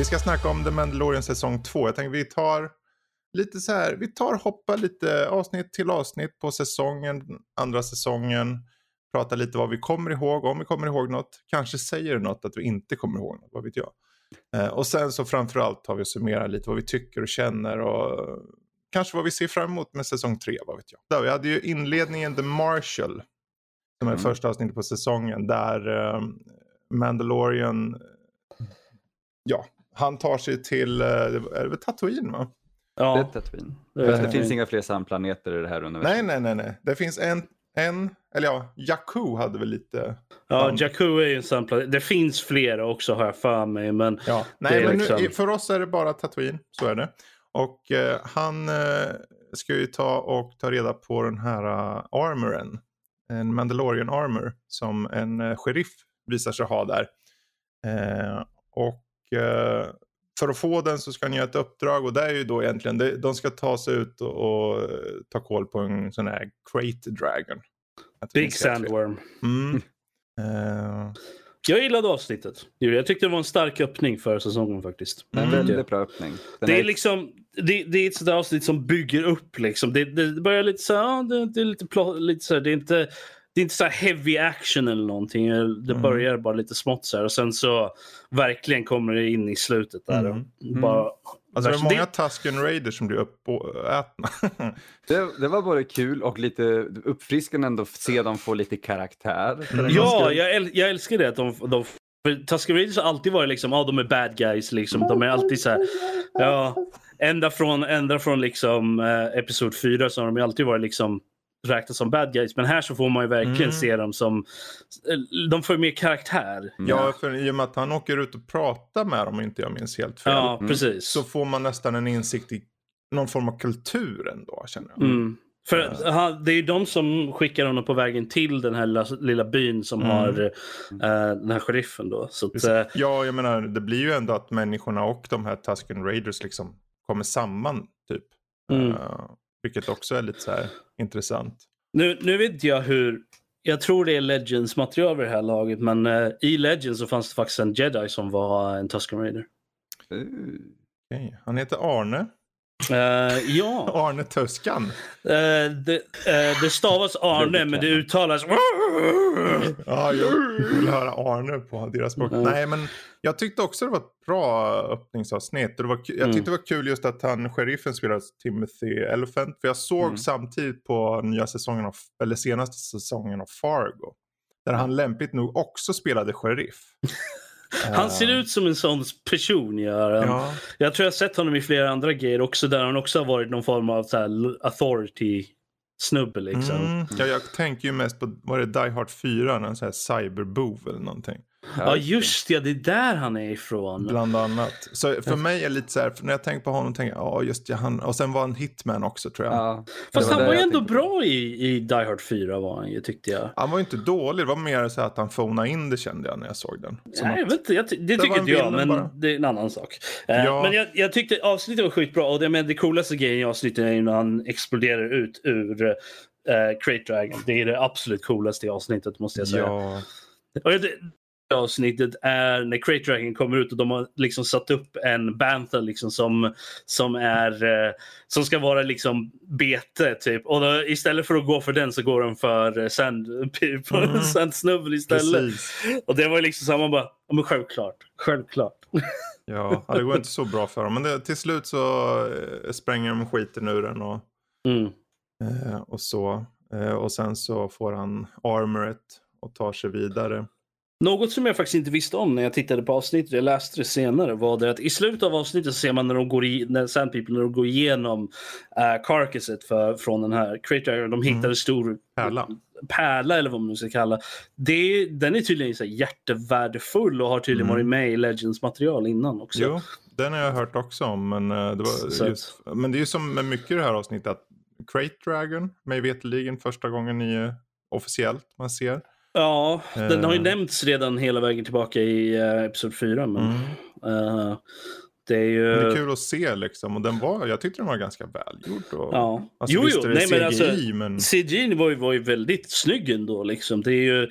Vi ska snacka om The Mandalorian säsong 2. Jag tänker vi tar lite så här, vi tar hoppa lite avsnitt till avsnitt på säsongen, andra säsongen. Pratar lite vad vi kommer ihåg, om vi kommer ihåg något. Kanske säger något att vi inte kommer ihåg något, vad vet jag. Eh, och sen så framförallt tar vi och summerar lite vad vi tycker och känner och kanske vad vi ser fram emot med säsong 3, vad vet jag. Där, vi hade ju inledningen The Marshall, som är Mm. första avsnittet på säsongen, där eh, Mandalorian, ja, han tar sig till, eh, är det väl Tatooine va? Det är Ja, Tatooine. det är Fast det Tatooine. finns inga fler sandplaneter i det här universum. Nej, nej, nej, nej. Det finns en, en eller ja, Jakku hade väl lite, ja Jakku är ju en sån planet. Det finns flera också har jag för mig. Men ja. Det Nej, men liksom- nu, för oss är det bara Tatooine, så är det. Och eh, han eh, ska ju ta och ta reda på den här uh, armoren. En Mandalorian armor som en uh, sheriff visar sig ha där. Eh, och för att få den så ska han göra ett uppdrag och det är ju då egentligen, de ska ta sig ut och, och eh, ta koll på en sån här Crate Dragon. Big. Sandworm. Mm. Eh, Jag gillade avsnittet. Jag tyckte det var en stark öppning för säsongen faktiskt. En Mm. väldigt bra öppning. Den Det är liksom det, det är ett där avsnitt som bygger upp liksom. Det, det börjar lite så här, ja, det, det är lite, lite så här, det är inte det är inte så här heavy action eller någonting. Det Mm. börjar bara lite smått så här och sen så verkligen kommer det in i slutet där. Mm. Och bara, Alltså det är Värst- många Tusken Raiders som blir uppätna. Det, det var både kul och lite uppfriskande ändå att se dem få lite karaktär. gångs Ja, jag, äl- jag älskar det att de, de för Tusker Raiders har alltid varit liksom, ja de är bad guys liksom. De är alltid så här, ja, ända från, ända från liksom eh, episod 4 så har de ju alltid varit liksom räknas som bad guys. Men här så får man ju verkligen Mm. se dem som, de får ju mer karaktär. ja, för i och med att han åker ut och pratar med dem, om inte jag minns helt fel. Ja, Mm. precis. Så får man nästan en insikt i någon form av kultur ändå, känner jag. Mm. För han, det är ju de som skickar honom på vägen till den här lilla, lilla byn som Mm. har eh, den här sheriffen då. Så att, eh, Ja, jag menar, det blir ju ändå att människorna och de här Tusken Raiders liksom kommer samman, typ. Mm. Eh, vilket också är lite så här intressant. Nu, nu vet inte jag hur... Jag tror det är Legends material vid det här laget, men eh, i Legends så fanns det faktiskt en Jedi som var en Tusken Raider. Uh. Okej, Han heter Arne. Eh, ja, Arne Tuskan. eh, det, eh, det stavas Arne men det uttalas... Ja, jag vill höra Arne på deras språk. Mm. Nej, men jag tyckte också det var ett bra öppningsavsnitt. Det var, jag Mm. tyckte det var kul just att han, sheriffen spelade Timothy Elephant. För jag såg Mm. samtidigt på nya säsongen av, eller senaste säsongen av Fargo. Där han lämpligt nog också spelade sheriff. Han ser ut som en sån person gör han. Ja, Jag tror jag har sett honom i flera andra grejer också där han också har varit någon form av så här authority snubbe liksom. mm, ja, jag tänker ju mest på, var det Die Hard 4? En sån här cyberbov eller någonting. Ja just det, det är där han är ifrån. Bland annat. Så för mig är det lite så här, för när jag tänker på honom tänker jag, ja just det, han, och sen var han hitman också tror jag. Ja. Fast Det han var ju jag ändå tänkte bra i, i Die Hard 4 var han ju tyckte jag. Han var ju inte dålig, det var mer så att han phonade in det kände jag när jag såg den. Som Nej, jag att, vet inte, jag, ty- det var tycker inte jag, men bara. det är en annan sak. Eh, Ja. Men jag, jag tyckte avsnittet var skitbra och det, men det coolaste grejen i avsnittet är ju när han exploderar ut ur uh, Crate Dragon. Det är det absolut coolaste i avsnittet måste jag säga. ja, Och det avsnittet är när Crate Dragon kommer ut och de har liksom satt upp en Bantha liksom som, som, är, eh, som ska vara liksom bete typ. Och då, istället för att gå för den så går de för eh, Sand, Mm. Sandsnubben istället. precis. Och det var liksom man bara, ja, men självklart, självklart. Ja, ja, det går inte så bra för dem. Men det, till slut så eh, spränger de skiten ur den och, Mm. eh, och så. Eh, och sen så får han armoret och tar sig vidare. Något som jag faktiskt inte visste om när jag tittade på avsnittet, jag läste det senare, var det att i slutet av avsnittet så ser man när de går i, när Sand People när de går igenom uh, carcasset för, från den här Creator, de hittar Mm. en stor Pärla. pärla eller vad man nu ska kalla det. Den är tydligen så här hjärtevärdefull och har tydligen Mm. varit med i Legends material innan också. Jo, den har jag hört också om. Men, eh, det, var just, men det är ju som med mycket i det här avsnittet. Att Crate Dragon, mig veterligen första gången i, eh, officiellt man ser. Ja, den har ju Eh. nämnts redan hela vägen tillbaka i uh, Episod 4. Men, Mm. eh, det är ju... Men det är kul att se liksom. Och den var, jag tyckte den var ganska välgjord. Och, Ja. Alltså, jo, visst jo. är det Nej, men CGI, alltså, men... CGI var ju, var ju väldigt snygg ändå. Liksom. Det är ju,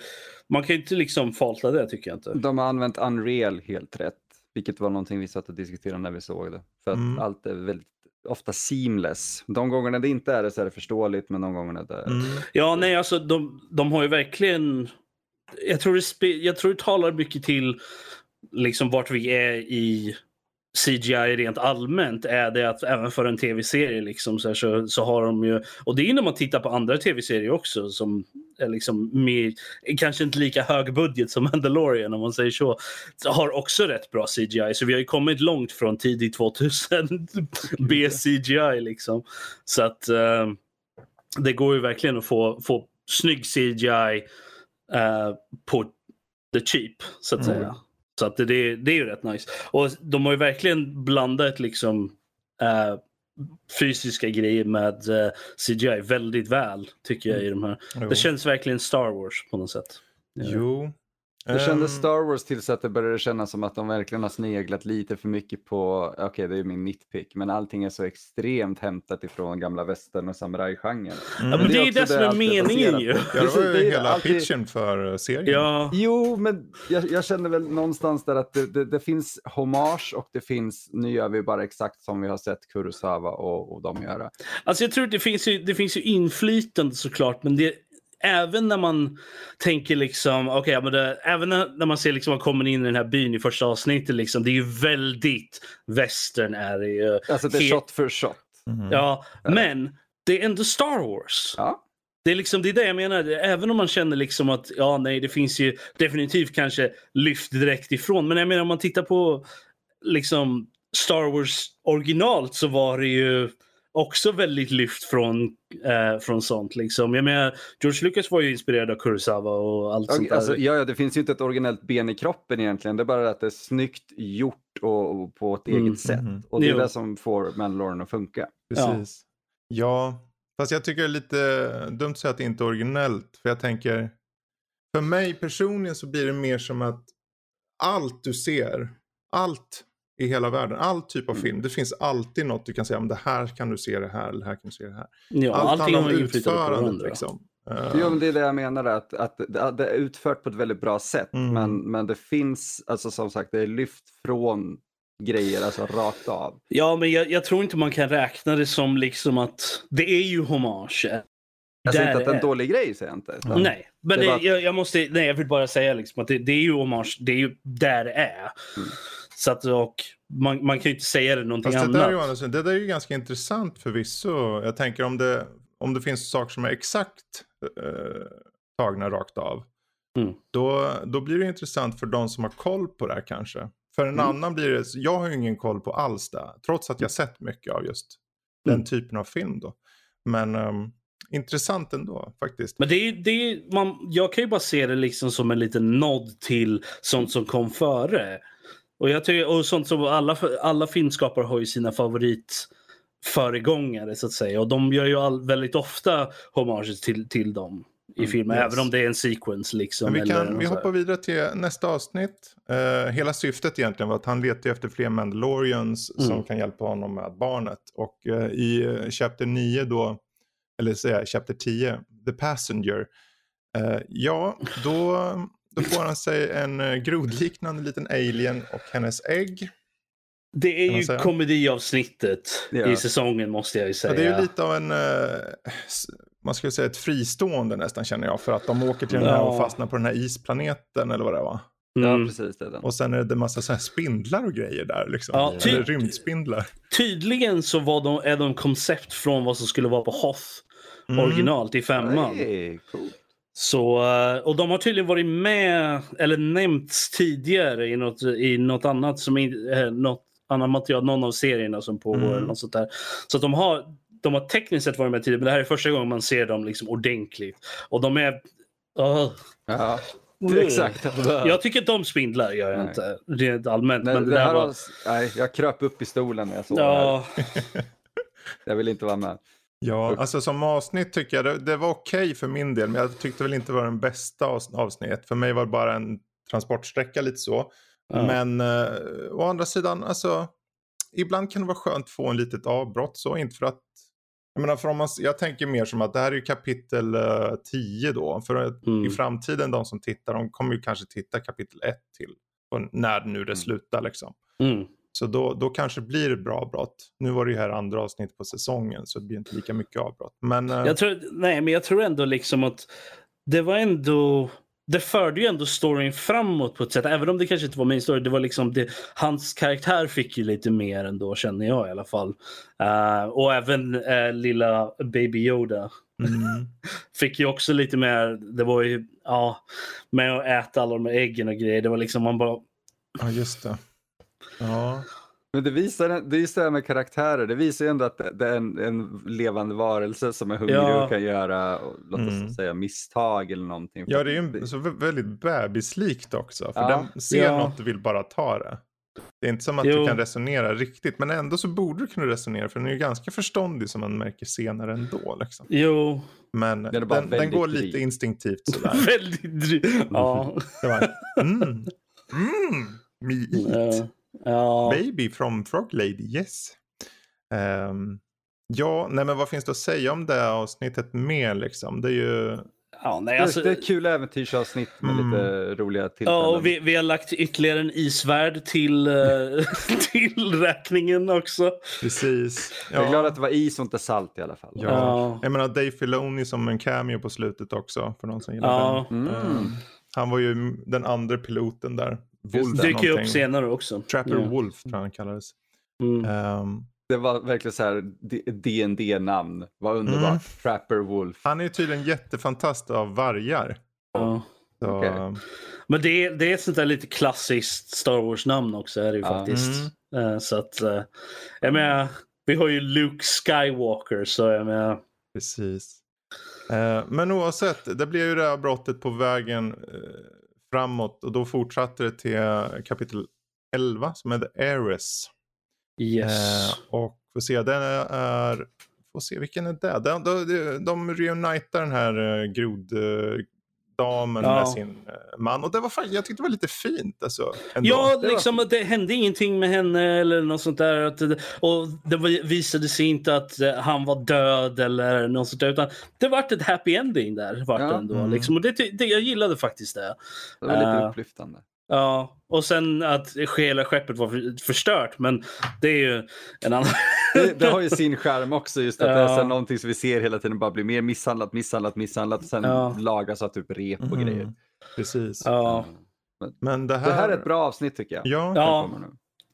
man kan ju inte liksom faulta det tycker jag inte. De har använt Unreal helt rätt. vilket var någonting vi satt och diskuterade när vi såg det. För att Mm. allt är väldigt ofta seamless. De gångerna det inte är det så är det förståeligt, men de gångerna det är Mm. Ja, nej, alltså de, de har ju verkligen... Jag tror, det spe, jag tror det talar mycket till liksom vart vi är i CGI rent allmänt. Är det att även för en tv-serie liksom, så, här, så, så har de ju... Och det är när man tittar på andra tv-serier också som är liksom med, kanske inte lika hög budget som Mandalorian om man säger så. så har också rätt bra CGI. Så vi har ju kommit långt från tidigt 2000 B-CGI liksom. Så att... eh, det går ju verkligen att få, få snygg CGI eh, på the cheap, så att Mm. säga. Så att det, det, är ju rätt nice. Och de har ju verkligen blandat liksom eh, fysiska grejer med eh, CGI väldigt väl, tycker jag. i de här. Jo. Det känns verkligen Star Wars på något sätt. Jo. Det kändes Ehm, Star Wars tills att det började kännas som att de verkligen har sneglat lite för mycket på, okej det är min nitpick, men allting är så extremt hämtat ifrån gamla västern och samurajgenren. mm. Ja, men det är ju det som är meningen ju. Ja, det var ju det är hela alltid- pitchen för eh, serien. Ja, Jo, men jag, jag känner väl någonstans där att det, det, det finns hommage och det finns, nu gör vi bara exakt som vi har sett Kurosawa och, och de göra. Alltså jag tror att det finns ju, det finns ju inflytande såklart, men det, även när man tänker liksom, okej, men det, även när, när man ser liksom man kommer in i den här byn i första avsnittet, liksom, det är ju väldigt western är det ju. Alltså det är He- shot för shot. Mhm. Ja, men det är ändå Star Wars. Ja, Det är liksom det är det jag menar. Även om man känner liksom att ja, nej, det finns ju definitivt kanske lyft direkt ifrån. Men jag menar om man tittar på liksom Star Wars originalt så var det ju också väldigt lyft från, eh, från sånt. Liksom. Jag menar, George Lucas var ju inspirerad av Kurosawa och allt sånt där. alltså, ja, ja, det finns ju inte ett originellt ben i kroppen egentligen. Det är bara att det är snyggt gjort och, och på ett Mm. eget sätt. Mhm. Och det är Jo. det som får Mandalorian att funka. Precis. Ja. fast jag tycker det är lite dumt att säga att det inte är originellt. För jag tänker, för mig personligen så blir det mer som att allt du ser, allt i hela världen, all typ av Mm. film, det finns alltid något du kan säga, men det här kan du se det här, eller här kan du se det här. ja, allt allting handlar om utförandet liksom. Eh, Jo, men det är det jag menar, att, att det det är utfört på ett väldigt bra sätt. Mm. Men, men det finns, alltså som sagt, det är lyft från grejer, alltså rakt av. Ja, men jag, jag tror inte man kan räkna det som liksom att det är ju hommage. Jag säger inte att det är en dålig grej, säger jag inte. utan- Nej, men Det det, var- jag, jag, måste, nej, jag vill bara säga liksom att det, det är ju hommage. Det är ju där det är. Mm. Så att, och man, man kan ju inte säga det någonting Fast det annat. där, Johannes, det där är ju ganska intressant förvisso. Jag tänker om det, om det finns saker som är exakt eh, tagna rakt av. Mm. Då, då blir det intressant för de som har koll på det här kanske. För en Mm. annan blir det, jag har ju ingen koll på alls det. Trots att jag sett mycket av just den Mm. typen av film då. Men ehm, intressant ändå faktiskt. Men det är, det är, man, jag kan ju bara se det liksom som en liten nod till sånt som kom före. Och, jag tycker, och sånt som alla, alla filmskapare har ju sina favoritföregångare så att säga. Och de gör ju all, väldigt ofta hommage till, till dem i Mm, filmen. yes. Även om det är en sequence. Liksom, Men vi, kan, vi hoppar vidare till nästa avsnitt. Eh, hela syftet egentligen var att han letar efter fler Mandalorians Mm. som kan hjälpa honom med barnet. Och eh, i uh, Chapter 9 då, eller säga Chapter 10, The Passenger. ja, då, då får han sig en uh, grodliknande liten alien och hennes ägg. Det är ju säga. komediavsnittet Ja. i säsongen måste jag ju Ja, säga. det är ju lite av en, eh, man skulle säga ett fristående nästan känner jag. För att de åker till den här Ja. och fastnar på den här isplaneten eller vad det var. Ja, Mm. precis. Det. Och sen är det en massa så här spindlar och grejer där. Liksom. Ja, Eller ty- rymdspindlar. Tydligen så var de, är de koncept från vad som skulle vara på Hoth Mm. originalt i femman. Hey, cool. Så, eh, och de har tydligen varit med eller nämnts tidigare i något, i något annat som eh, något annat material, någon av serierna som pågår. Mm. Eller något sånt där. Så de har, de har tekniskt sett varit med tidigare men det här är första gången man ser dem liksom ordentligt. Och de är... Åh. Ja, Mm. exakt. Jag tycker inte om spindlar, gör jag Nej. inte. Rent allmänt. Nej, men det, det här var... var... Nej, jag kröp upp i stolen när jag såg det här. Ja, Jag vill inte vara med. Ja, alltså som avsnitt tycker jag det, det var okej för min del. Men jag tyckte väl inte det var den bästa avs- avsnittet. För mig var det bara en transportsträcka lite så. Ja. Men eh, å andra sidan, alltså. Ibland kan det vara skönt att få en litet avbrott så. Inte för att. Jag menar, för om man, jag tänker mer som att det här är ju kapitel eh, 10 då. För Mm. i framtiden de som tittar, de kommer ju kanske titta kapitel 1 till när nu det Mm. slutar liksom. Mm. Så då, då kanske blir det bra avbrott. Nu var det ju här andra avsnitt på säsongen så det blir inte lika mycket avbrott. Men eh, Jag tror, nej, men jag tror ändå liksom att det var ändå... Det förde ju ändå storyn framåt på ett sätt. Även om det kanske inte var min story. Det var liksom det, hans karaktär fick ju lite mer ändå känner jag i alla fall. Eh, och även eh, lilla Baby Yoda mm, fick ju också lite mer. Det var ju ja, med att äta alla de här äggen och grejer. Det var liksom man bara. ja, just det. Ja, Men det visar, det är just det här med karaktärer, det visar ju ändå att det det är en, en levande varelse som är hungrig Ja. och kan göra, låt oss Mm. säga misstag eller någonting. ja det är ju så vä- väldigt bebislikt också. För Ja. den ser Ja. något och vill bara ta det. Det är inte som att Jo. du kan resonera riktigt. Men ändå så borde du kunna resonera. För den är ju ganska förståndig som man märker senare ändå. Liksom. Jo, Men den, den, väldigt går dryg. lite instinktivt sådär. väldigt dry- Ja. Det var, mm, mm, me eat. Ja. ja. Baby from Frog Lady, yes. Ehm, ja, nej men vad finns det att säga om det här avsnittet mer liksom? Det är ju... Ja, nej, Det- alltså, det är ett kul äventyrsavsnitt med Mm. lite roliga tillfällen. Ja, och vi, vi har lagt ytterligare en isvärld till, eh, till räkningen också. Precis. Jag är glad att det var is och inte salt i alla fall. Ja. Ja. Jag menar Dave Filoni som en cameo på slutet också. För någon som gillar Ja. den. Mm. Ehm, han var ju den andra piloten där. Wolf det. Dyker ju upp senare också. Trapper Ja. Wolf tror jag han kallades. Mm. Ehm, Det var verkligen så här dd namn Vad underbart. Mm. Trapper Wolf. han är ju tydligen jättefantast av vargar. Ja. Så, Okej. Men det, är- det är ett sånt där lite klassiskt Star Wars-namn också är det ju Ja. faktiskt. Mm. Eh, Så att, eh, jag menar, vi har ju Luke Skywalker så jag menar, Precis. Eh, men oavsett, det blev ju det här brottet på vägen framåt och då fortsatte det till eh, kapitel 11 som är The Heiress. yes. Eh, och får se, den är, får se vilken är det? De, de, de reunitar den här eh, groddamen Ja. med sin eh, man och det var fan, jag tyckte det var lite fint alltså. Ändå. Ja, Det var- liksom att det hände ingenting med henne eller något sånt där. Att, och det var- visade sig inte att eh, han var död eller något sånt där. Utan det vart ett happy ending där. Vart Ja. det ändå, Mm. liksom. och det, det, jag gillade faktiskt det. Det var lite Eh, upplyftande. Ja, och sen att hela skeppet var för- förstört. Men det är ju en annan... Det, det har ju sin skärm också, just att det är så Ja. någonting som vi ser hela tiden bara blir mer misshandlat, misshandlat, misshandlat och sen Ja. lagas av typ rep och Mhm. grejer. Precis. ja. Men det här, Det här är ett bra avsnitt tycker jag. Ja, Ja.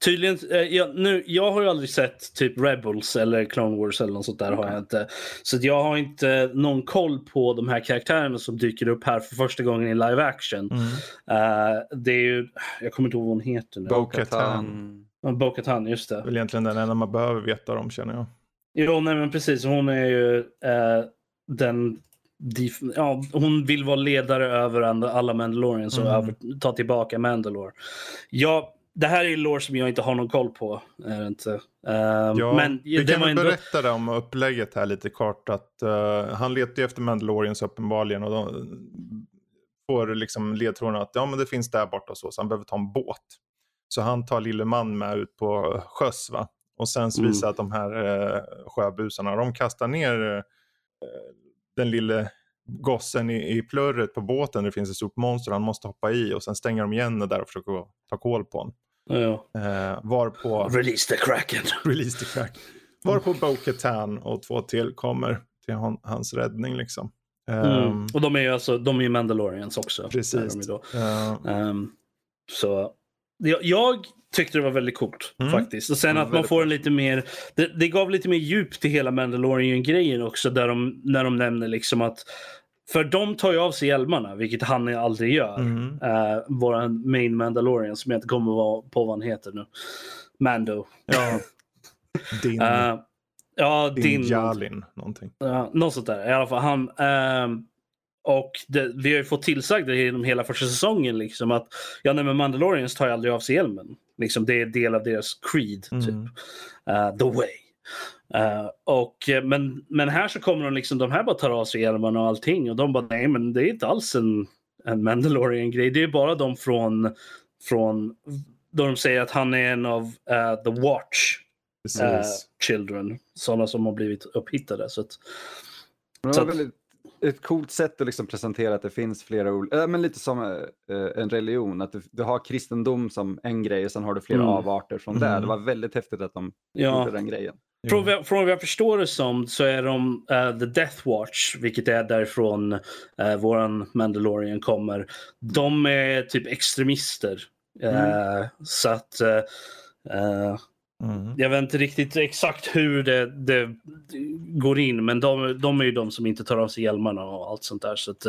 Tydligen, eh, jag, nu, jag har ju aldrig sett typ Rebels eller Clone Wars eller något sånt där. har jag inte. Så att jag har inte någon koll på de här karaktärerna som dyker upp här för första gången i live action. Mm. Eh, det är ju, jag kommer inte ihåg vad hon heter nu. Bo-Katan. Bo-Katan, just Det är det. väl egentligen den enda man behöver veta om känner jag. Jo, nej men precis. Hon är ju eh, den... Ja, hon vill vara ledare över alla Mandalorians och Mm. över, ta tillbaka Mandalore. Ja, det här är lore som jag inte har någon koll på. Är det inte. Eh, Ja, men vi kan ändå... berätta det om upplägget här lite kort. Att, eh, han letar ju efter Mandalorians uppenbarligen och de får liksom ledtrådarna att ja, men det finns där borta och så, så han behöver ta en båt. Så han tar lille man med ut på sjöss va. Och sen så Mm. visar att de här eh, sjöbusarna, de kastar ner den lille gossen i, i plurret på båten. Det finns ett stort monster han måste hoppa i och sen stänger de igen det där och försöker ta koll på honom. Ja. Eh, varpå... Release the Kraken. Release the crack. Varpå Bo-Katan och två till kommer till hon, hans räddning liksom. Mm. Ehm, Och de är ju alltså, de är ju Mandalorians också. Precis. eh, Ehm, så jag, jag tyckte det var väldigt coolt Mm. faktiskt. Och sen Ja, att man får en lite mer, det, det gav lite mer djup till hela Mandalorian-grejen också. Där de, när de nämner liksom att, för de tar ju av sig hjälmarna, vilket han aldrig gör. mm, Uh, våran main Mandalorian som jag inte kommer vara på vad han heter nu. Mando. ja. Din, Eh, ja, din, din. Jalin någonting. Ja, något sånt där. I alla fall han. ehm, och det, vi har ju fått tillsagda genom hela första säsongen liksom att ja, nej, men Mandalorians tar ju aldrig av sig hjälmen. Liksom, det är del av deras creed. Typ. Mm. Eh, the way. Eh, och, eh, men, men här så kommer de liksom, de här bara tar av sig hjälmarna och allting. Och de bara, nej men det är inte alls en, en Mandalorian-grej. Det är bara de från, från då de säger att han är en av eh, The Watch eh, Children. Sådana som har blivit upphittade. Så att, Så var att- väldigt, ett coolt sätt att liksom presentera att det finns flera olika, äh, men lite som äh, en religion, att du, du, har kristendom som en grej och sen har du flera Mm. avarter från det. Det var väldigt häftigt att de Ja. gjorde den grejen. Från, från vad jag förstår det som så är de eh, The Death Watch, vilket är därifrån uh, våran Mandalorian kommer. De är typ extremister. Eh, Så att eh, Mm. jag vet inte riktigt exakt hur det, det går in, men de, de är ju de som inte tar av sig hjälmarna och allt sånt där. Så att,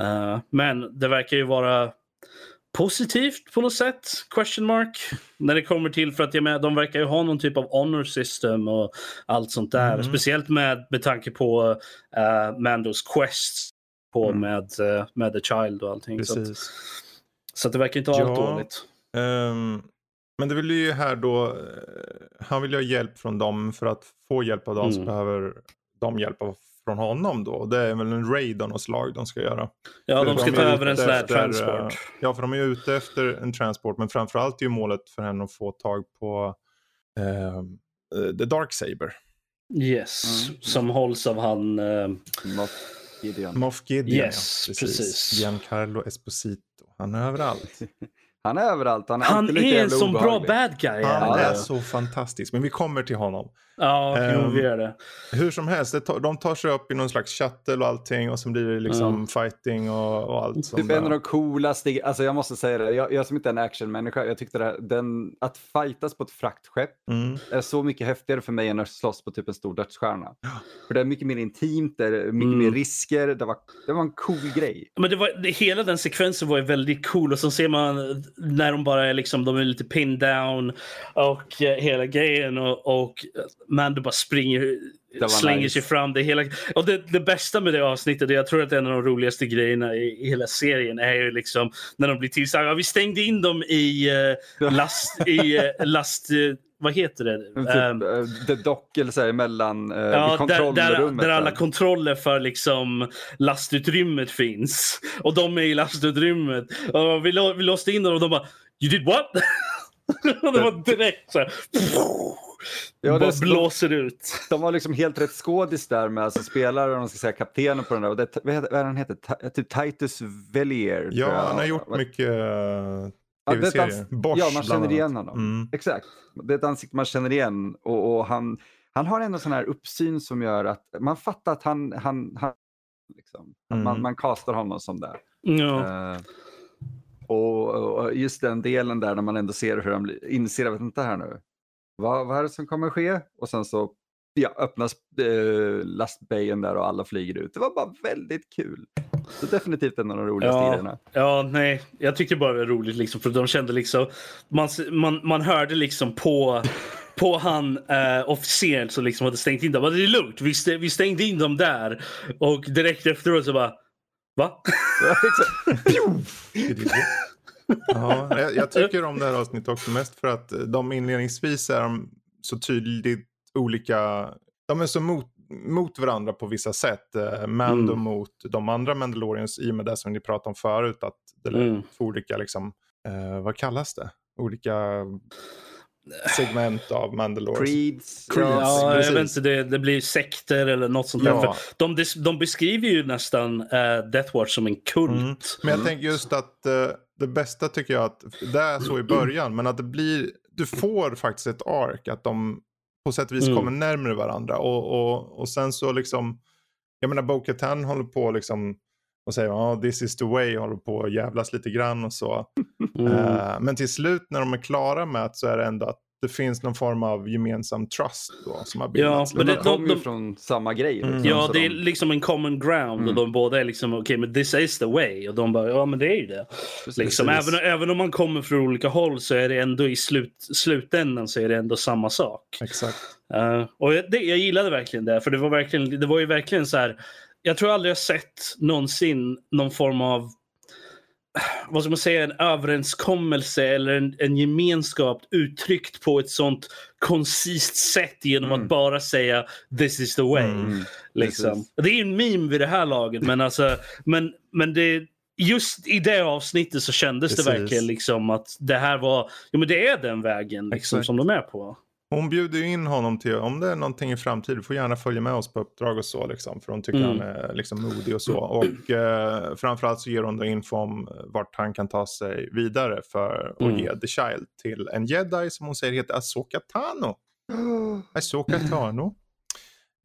eh, men det verkar ju vara positivt på något sätt, question mark. När det kommer till, för att jag menar, de verkar ju ha någon typ av honor system och allt sånt där. Mm. Speciellt med, med tanke på uh, Mandos quest på Mm. med, eh, med The Child och allting. Så, att, Precis. så att det verkar inte vara allt Ja. dåligt. Ehm, men det vill ju här då, eh, han vill ju ha hjälp från dem för att få hjälp av dem så Mm. behöver de hjälp av, från honom då. Det är väl en raid av något slag de ska göra. Ja, de ska är ta över en sån här efter, transport. eh, Ja, för de är ute efter en transport, men framförallt är ju målet för henne att få tag på ehm, eh, The Dark Saber. Yes, Mm. som hålls av han... eh, Moff Gideon. Moff Gideon, Yes, ja. precis. Giancarlo Esposito. Han är överallt. Han är överallt, han är han alltid är en sån bra bad guy. Han är så fantastisk, men vi kommer till honom. Ja, Ehm, vi gör det. Hur som helst, det tar, de tar sig upp i någon slags shuttle och allting och så blir det liksom Mm. fighting och, och allt. Som Typ en av de coolaste, alltså jag måste säga det, jag, jag som inte är en actionmänniska, jag tyckte det, här- den, att fightas på ett fraktskepp mm. är så mycket häftigare för mig än att slåss på typ en stor dödsstjärna. För det är mycket mer intimt, det är mycket Mm. mer risker, det var, det var en cool grej. Men det var, det, hela den sekvensen var ju väldigt cool och så ser man när de bara är liksom, de är lite pinned down och eh, hela grejen och, och Mando bara springer, slänger nice. sig fram. Det, hela, och det, det bästa med det avsnittet, och jag tror att en av de roligaste grejerna i, i hela serien är ju liksom när de blir tillsagda. Ja, vi stängde in dem i eh, last, i eh, last, eh, vad heter det? Typ, eh, the dock eller så här, mellan uh, Ja, där, där, kontrollrummet. där alla kontroller för liksom lastutrymmet finns. Och de är i lastutrymmet. Och vi, lå- vi låste in dem och de bara You did what? och det var direkt så här. Ja, bara det- blåser ut. De var liksom helt rätt skådis där med alltså spelare och man ska säga kaptenen på den där. Och det, vad, heter, vad är han heter? Ta- Typ Titus Vellier. tror Ja, han har gjort mycket uh, Ja, Bosch ja, man känner igen honom. Mm. Exakt. Det är ett ansikte man känner igen. Och, och han, han har ändå sån här uppsyn som gör att man fattar att han... han, han liksom, att Mm. man, man castar honom som det. Ja. Eh, och, och just den delen där när man ändå ser hur han inser, jag vet inte här nu, vad, vad är det som kommer ske? Och sen så ja, öppnas eh, lastbajen där och alla flyger ut. Det var bara väldigt kul. Så definitivt en av de roligaste Ja. grejerna. ja, nej. Jag tyckte bara det var roligt liksom, för de kände liksom man, man, man hörde liksom på på han eh, officeren som liksom hade stängt in dem. Det är lugnt, vi, stä, vi stängde in dem där. Och direkt efteråt så bara Va? Ja, jag, jag tycker om det här avsnittet också mest för att de inledningsvis är de så tydligt olika. De är så mot, mot varandra på vissa sätt. Eh, Mando Mm. mot de andra Mandalorians i och med det som ni pratade om förut. Att det är Mm. två olika, liksom, eh, vad kallas det? Olika segment av Mandalorians. Creeds. Creeds. Ja, precis. jag vet inte, det, det blir sekter eller något sånt där. Ja. För de, de beskriver ju nästan uh, Death Watch som en kult. Mm. Men jag Mm. tänker just att eh, det bästa tycker jag att det är så i början. Men att det blir, du får faktiskt ett ark. Att de på sätt och vis Mm. kommer närmare varandra. Och, och, och sen så liksom, jag menar Bo-Katan håller på liksom och säger ja this is the way, håller på att jävlas lite grann och så. Mm. Eh, men till slut när de är klara med det så är det ändå att det finns någon form av gemensam trust då som har bildats. men Men det- de kommer ju från samma grej. Mm. Ja, det är de- liksom en common ground och Mm. de båda är liksom okej, men this is the way. Och de bara, ja men det är ju det. precis. Liksom, Precis. även, även om man kommer från olika håll så är det ändå i slut, slutändan så är det ändå samma sak. Exakt. Eh, och jag- det, jag gillade verkligen det, för det var, verkligen, det var ju verkligen så här. Jag tror aldrig jag sett någonsin någon form av vad ska man säga, en överenskommelse eller en, en gemenskap uttryckt på ett sånt koncist sätt genom Mm. att bara säga this is the way. Mm. Liksom. Precis. Det är en meme vid det här laget men, alltså, men, men det, just i det avsnittet så kändes Precis. det verkligen liksom att det här var, jo men det är den vägen liksom, som de är på. Hon bjuder ju in honom till, om det är någonting i framtiden, får gärna följa med oss på uppdrag och så liksom. För hon tycker Mm. han är liksom modig och så. Och eh, framförallt så ger hon då info om vart han kan ta sig vidare för att Mm. ge The Child till en jedi som hon säger heter Asoka Tano. Asoka Tano.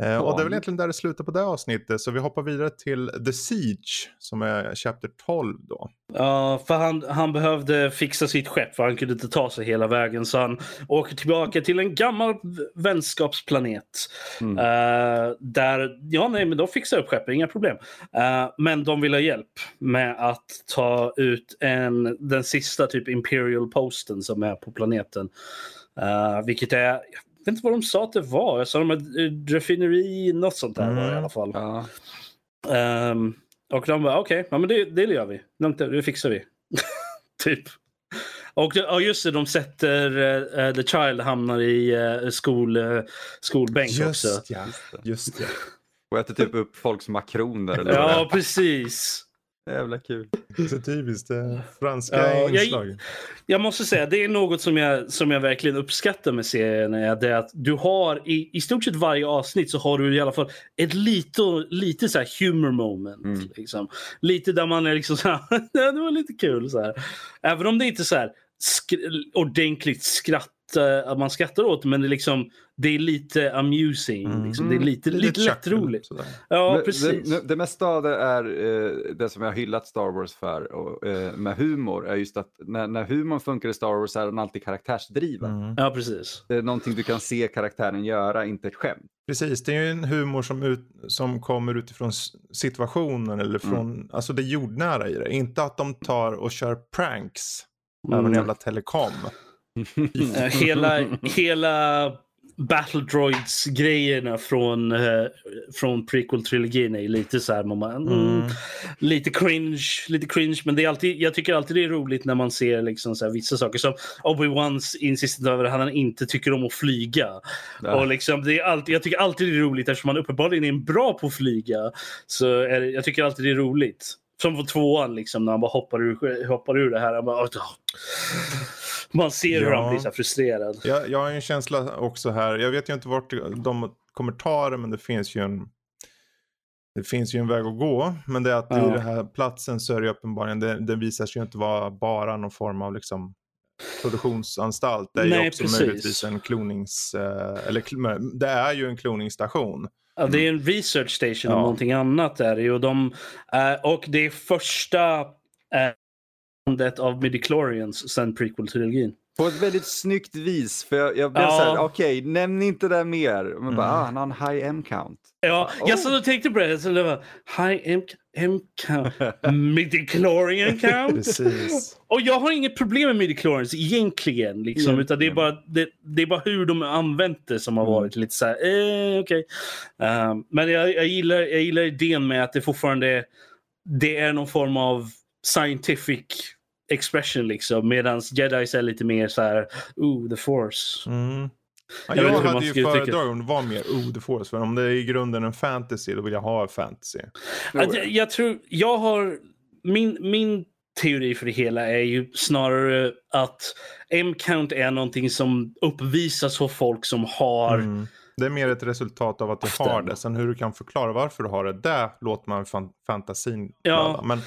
Eh, och det är väl egentligen där det slutar på det avsnittet. Så vi hoppar vidare till The Siege som är chapter 12 då. Ja, för han, han behövde fixa sitt skepp för han kunde inte ta sig hela vägen. Så han åker tillbaka till en gammal vänskapsplanet. Mm. Eh, där, ja nej men de fixar upp skeppet, inga problem. Eh, men de vill ha hjälp med att ta ut en, den sista typ Imperial Posten som är på planeten. Eh, vilket är, vet inte vad de sa att det var. Jag sa de ett raffineri, något sånt där var det i Mm. alla fall. Ja. Ehm, och de bara okej, ja, men det, det gör vi. Lugnt, det fixar vi. typ. Och, det- ja, just det, de sätter uh, The Child hamnar i uh, skol, uh, skolbänk också. ja. Just det. Och äter typ upp folks makroner eller det Ja, precis. Jävla kul. Så typiskt det franska Ja, jag- inslag. Jag måste säga, det är något som jag, som jag verkligen uppskattar med serien. Är det att du har i, i stort sett varje avsnitt så har du i alla fall ett lite, lite så här humor moment. Mm. Liksom. Lite där man är liksom så här, "Ja, det var lite kul. Så här. Även om det inte är så här sk- ordentligt skratt, eh, att man skrattar åt men det är, liksom, det är lite amusing. Mm. Liksom. Det är lite, lite, chuckle, lättroligt. Ja, Men precis. Det, det mesta av det är eh, det som jag har hyllat Star Wars för och, eh, med humor är just att när, när humorn funkar i Star Wars är den alltid karaktärsdriven. Mm. Ja, precis. Det är någonting du kan se karaktären göra, inte ett skämt. Precis, det är ju en humor som, ut, som kommer utifrån situationen eller från, alltså det jordnära i det. Inte att de tar och kör pranks över en Mm. jävla telekom. Eh, hela, hela Battle Droids-grejerna från, eh, från prequel-trilogin är lite så här, man mm, Mm. lite cringe, lite cringe, men det är alltid, jag tycker alltid det är roligt när man ser liksom så här, vissa saker som Obi-Wans insistent över att han inte tycker om att flyga. Ja. Och liksom, det är alltid, jag tycker alltid det är roligt eftersom han uppenbarligen är bra på att flyga. Så är jag tycker alltid det är roligt. Som på tvåan liksom, när han bara hoppar ur, hoppar ur det här. Han bara, "Åh." Man ser hur Ja. han blir så frustrerad. Jag, jag har en känsla också här, jag vet ju inte vart de kommer ta det men det finns ju en det finns ju en väg att gå, men det är att Ja. i den här platsen så är det uppenbarligen, det, det visar sig ju inte vara bara någon form av liksom produktionsanstalt. Det är Nej, ju också precis. möjligtvis en klonings, eh, eller det är ju en kloningsstation. Ja, det är en research station Ja. och någonting annat är det ju. Och, de, eh, och det är första eh, landet av midichlorians sen prequel-trilogin. På ett väldigt snyggt vis. För jag, jag blev Ja. så här, okej, nämn inte det mer. Men bara, Mm. ah, han har en high M-count. Ja, Oh. jag satt och tänkte på det. Så det var high M, M count, midichlorian count. Precis. Och jag har inget problem med midichlorians egentligen. Liksom, utan det är, bara, det, det är bara hur de har använt det som har Mm. varit lite så här, eh, okej. Um, men jag, jag, gillar, jag gillar idén med att det fortfarande det är någon form av scientific expression liksom. Medan jedis är lite mer så här, ooh, the force. Mm. Ja, Jag jag hade ju det. föredragit om det var mer oh, the force. För om det är i grunden en fantasy, då vill jag ha fantasy. Att jag, jag tror, jag har, min, min teori för det hela är ju snarare att M-count är någonting som uppvisas hos folk som har Mm. Det är mer ett resultat av att jag har det. Sen hur du kan förklara varför du har det, där låter man fan, fantasin Ja. Men.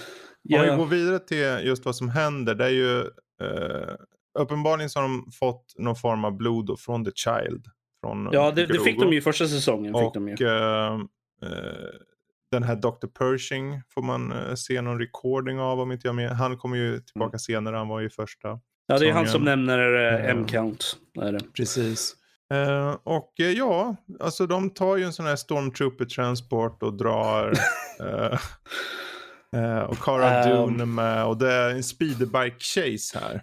Om vi går vidare till just vad som händer. Det är ju eh, uppenbarligen så har de fått någon form av blod från The Child. Från Ja, det, det fick de ju i första säsongen. Fick Och de ju. eh, eh, den här Dr. Pershing får man eh, se någon recording av om inte jag med. Han kommer ju tillbaka Mm. senare, han var ju första. Ja, det är han som nämner eh, Ja. M-count. Precis. Eh, och eh, ja, alltså de tar ju en sån här stormtrooper transport och drar. eh, eh, och Cara Um. Dune är med och det är en speederbike chase här.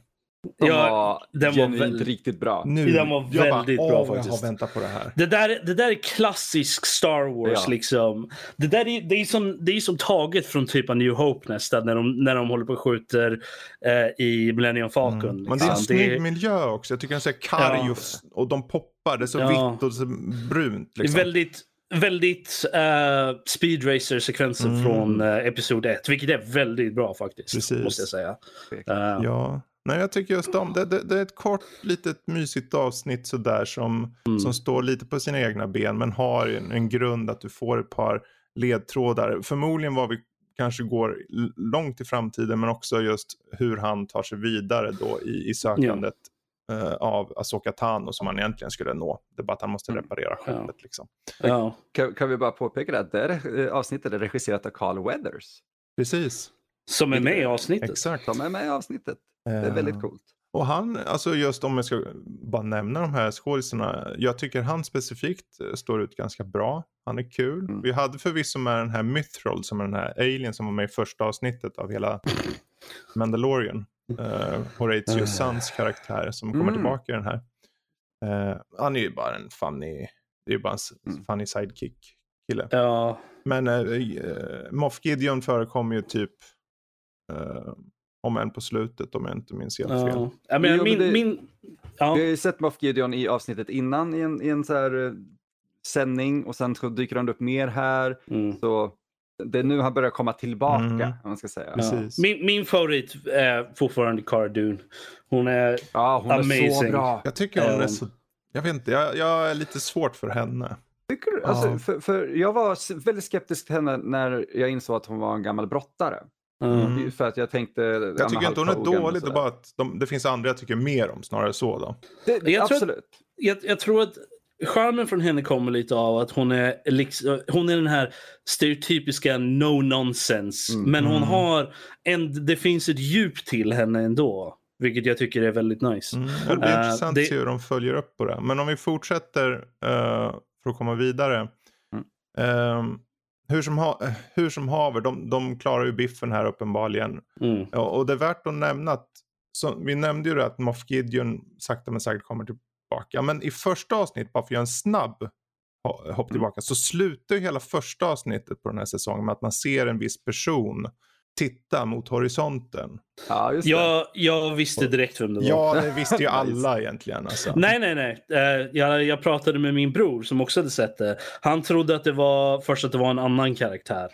De Ja, var den var väldigt- riktigt bra. Nu, Den var jag väldigt bara, bra åh, Jag faktiskt. har väntat på det här. Det där, det där är klassisk Star Wars. Ja. liksom. Det där är, det är, som, det är som taget från typ av New Hope nästan när de, när de håller på och skjuter eh, i Millennium Falcon. Mm. Men det är en liksom. snygg miljö också. Jag tycker den är karg Ja. och, och de poppar. Det är så Ja. vitt och så brunt. Det är Liksom. väldigt, väldigt uh, speed racer sekvenser Mm. från uh, episod 1. Vilket är väldigt bra faktiskt. Precis. Måste jag säga. Eh, Ja, Nej, jag tycker just om det. Det, det är ett kort, litet mysigt avsnitt sådär som, Mm. som står lite på sina egna ben men har en, en grund att du får ett par ledtrådar. Förmodligen vad vi kanske går långt i framtiden men också just hur han tar sig vidare då i, i sökandet eh, av Asoka Tano som han egentligen skulle nå. Det är bara att han måste Mm. reparera skeppet liksom. Ja. Kan, kan vi bara påpeka det att det här eh, avsnittet är regisserat av Carl Weathers. Precis, Som är med i avsnittet. exakt. De är med i avsnittet. Det är Eh, väldigt coolt. Och han, alltså just om jag ska bara nämna de här skådisarna. Jag tycker han specifikt eh, står ut ganska bra. Han är kul. Mm. Vi hade förvisso med den här Mythrol som är den här alien som var med i första avsnittet av hela Mandalorian. Uh, Horatio Suns karaktär som kommer Mm. tillbaka i den här. Eh, han är ju bara en funny, det är ju bara en Mm. funny sidekick kille. Ja. Men uh, Moff Gideon förekommer ju typ eh, om än på slutet om jag inte minns helt fel. Ja. Jag menar, Jo, men min, det- min, ja. Vi har ju sett Moff Gideon i avsnittet innan i en, i en så här eh, sändning och sen så dyker han upp mer här. Mm. Så det är nu han börjar komma tillbaka, Mm. om man ska säga. Ja. Min, min favorit är fortfarande Cara Dune. Hon är... Ja, hon är så Amazing. bra. Jag tycker hon är Um, så... Jag vet inte, jag, jag är lite svårt för henne. Tycker du? Alltså, Ja. för, för jag var väldigt skeptisk till henne när jag insåg att hon var en gammal brottare. Mm. För att jag tänkte... Jag tycker inte hon är dålig, det är bara att de, det finns andra jag tycker mer om, snarare så då. Det, Jag tror att- absolut. jag, jag tror att charmen från henne kommer lite av att hon är, hon är den här stereotypiska no nonsense. Mm. Men hon Mm. har en, det finns ett djup till henne ändå. Vilket jag tycker är väldigt nice. Mm. Det blir Eh, intressant det- att se hur de följer upp på det. Men om vi fortsätter eh, för att komma vidare. Mm. Ehm, hur, som ha, hur som haver, de, de klarar ju biffen här uppenbarligen. Mm. Ja, och det är värt att nämna att, så, vi nämnde ju det att Moff Gideon sakta men säkert kommer tillbaka. Men i första avsnittet, bara för att göra en snabb ho- hopp tillbaka, så slutar ju hela första avsnittet på den här säsongen med att man ser en viss person titta mot horisonten. Ja, just det. Jag, jag visste direkt vem det var. Ja, det visste ju alla egentligen. Alltså. Nej, nej, nej. Eh, jag, jag pratade med min bror som också hade sett det. Han trodde att det var först att det var en annan karaktär.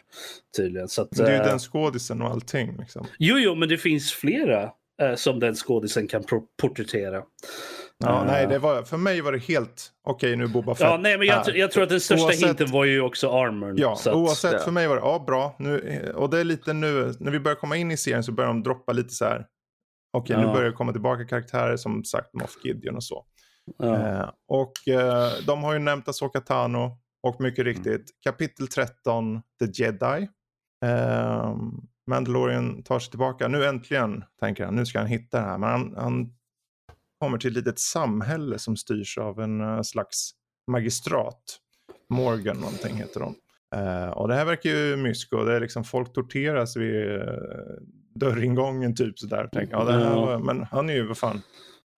Tydligen. Så att, Det är ju eh, den skådisen och allting. Liksom. Jo, jo, men det finns flera eh, som den skådisen kan porträttera. Ja, Eh, nej, det var, för mig var det helt okej nu Boba Fett. Ja, nej, men jag, jag tror att den största Oavsett- hinten var ju också armorn. Ja, så att, oavsett ja. för mig var det ja, bra. Nu, och det är lite nu, när vi börjar komma in i serien så börjar de droppa lite så här. Okej, nu Ja. börjar det komma tillbaka karaktärer som sagt Moff Gideon och så. ja. Eh, och eh, de har ju nämnt Asoka Tano och mycket Mm. riktigt kapitel 13, The Jedi. Eh, Mandalorian tar sig tillbaka. Nu äntligen, tänker han, nu ska han hitta det här. Men han, han kommer till ett litet samhälle som styrs av en eh, slags magistrat. Morgan någonting heter de. Eh, och det här verkar ju mysko. Det är liksom folk torteras vid uh, dörringången typ sådär. Tänk, ja, det här var, men han är ju, vad fan.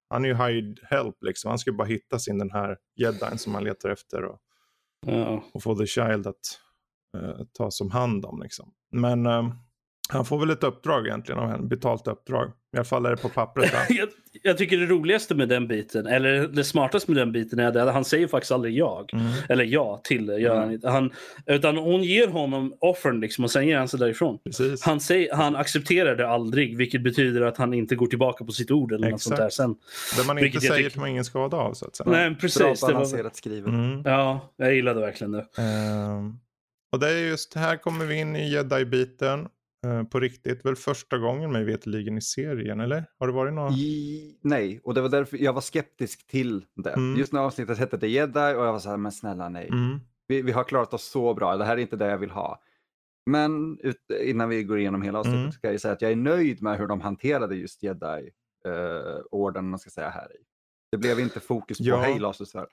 Han är ju hired help liksom. Han ska bara hitta sin den här jedin som han letar efter. Och, ja. och få the child att uh, ta som hand om liksom. Men han får väl ett uppdrag egentligen av henne. Betalt uppdrag. I alla fall är det på pappret. jag, jag tycker det roligaste med den biten, eller det smartaste med den biten är att han säger faktiskt aldrig jag. Mm. Eller ja till det. Gör han, inte. han, utan hon ger honom offern liksom, och sen ger han sig därifrån. Precis. Han, säger, han accepterar det aldrig, vilket betyder att han inte går tillbaka på sitt ord. eller något sånt där sen. det man inte säger tycker- tar man ingen skada av så att säga. Nej, Bra precis. Var, balanserat skrivet. Mm. ja, jag gillade verkligen det. Ehm, och det är just här kommer vi in i jedi-biten. Eh, på riktigt. Väl första gången mig veterligen i serien, eller? Har det varit några? I, nej, och det var därför jag var skeptisk till det. Mm. Just när avsnittet hette The Jedi och jag var så här, men snälla nej. Mm. Vi, vi har klarat oss så bra, det här är inte det jag vill ha. Men ut, innan vi går igenom hela avsnittet Mm. ska jag säga att jag är nöjd med hur de hanterade just Jedi-orden, man ska säga här i. Det blev inte fokus på Ja. hej lasersvärd.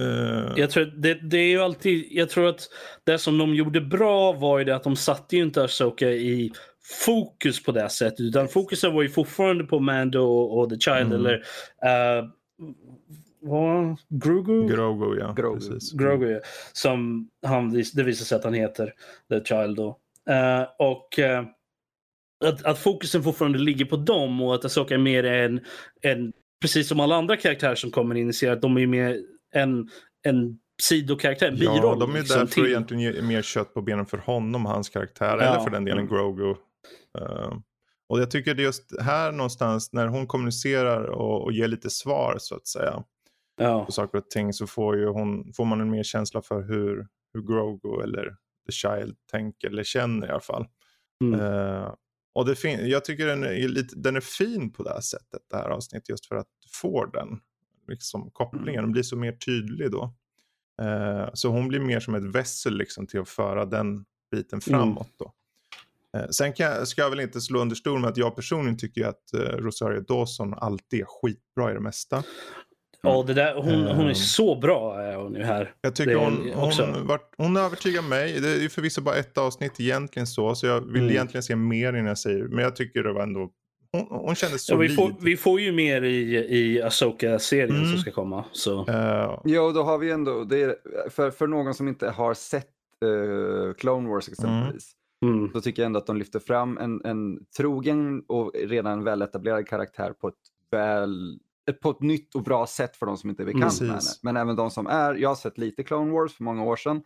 Eh, Jag tror, att det, det är ju alltid, jag tror att det som de gjorde bra var ju det att de satte ju inte Asoka i fokus på det sättet. Utan fokusen var ju fortfarande på Mando och, och The Child. Mm. Eller uh, vad? Grogu? Grogu, ja. Grogu. Precis. Grogu, ja. Som han, det visar sig att han heter. The Child då. Eh, och eh, att, att fokusen fortfarande ligger på dem och att Asoka är mer en, en precis som alla andra karaktärer som kommer in i serien, att de är mer en, en sidokaraktär, en biroll. Ja, de är liksom, där för att egentligen ge mer kött på benen för honom och hans karaktär. Ja. Eller för den delen Mm. Grogu. Eh, Och jag tycker det just här någonstans när hon kommunicerar och, och ger lite svar så att säga Ja. på saker och ting så får, ju hon, får man en mer känsla för hur, hur Grogu eller The Child tänker eller känner i alla fall. Mm. Eh, och det fin- jag tycker den är, lite, den är fin på det här sättet, det här avsnittet, just för att du får den liksom, kopplingen. Den blir så mer tydlig då. Eh, så hon blir mer som ett vässel liksom, till att föra den biten Mm. framåt. Då. Eh, sen kan jag, ska jag väl inte slå under stol med att jag personligen tycker att eh, Rosario Dawson alltid är skitbra i det mesta. Ja, det där, hon, hon är Ehm. så bra är hon ju här. Jag tycker hon, hon, vart, hon övertygar mig. Det är förvisso bara ett avsnitt egentligen så. Så jag vill Mm. egentligen se mer innan jag säger. Men jag tycker det var ändå. Hon, hon kändes Ja, vi, solid. får, vi får ju mer i, i Asoka-serien Mm. som ska komma. Så. Eh, Jo, då har vi ändå, det är, för, för någon som inte har sett eh, Clone Wars exempelvis, Mm. så tycker jag ändå att de lyfter fram en, en trogen och redan väletablerad karaktär på ett, väl, på ett nytt och bra sätt för de som inte är bekant Precis. med henne. Men även de som är, jag har sett lite Clone Wars för många år sedan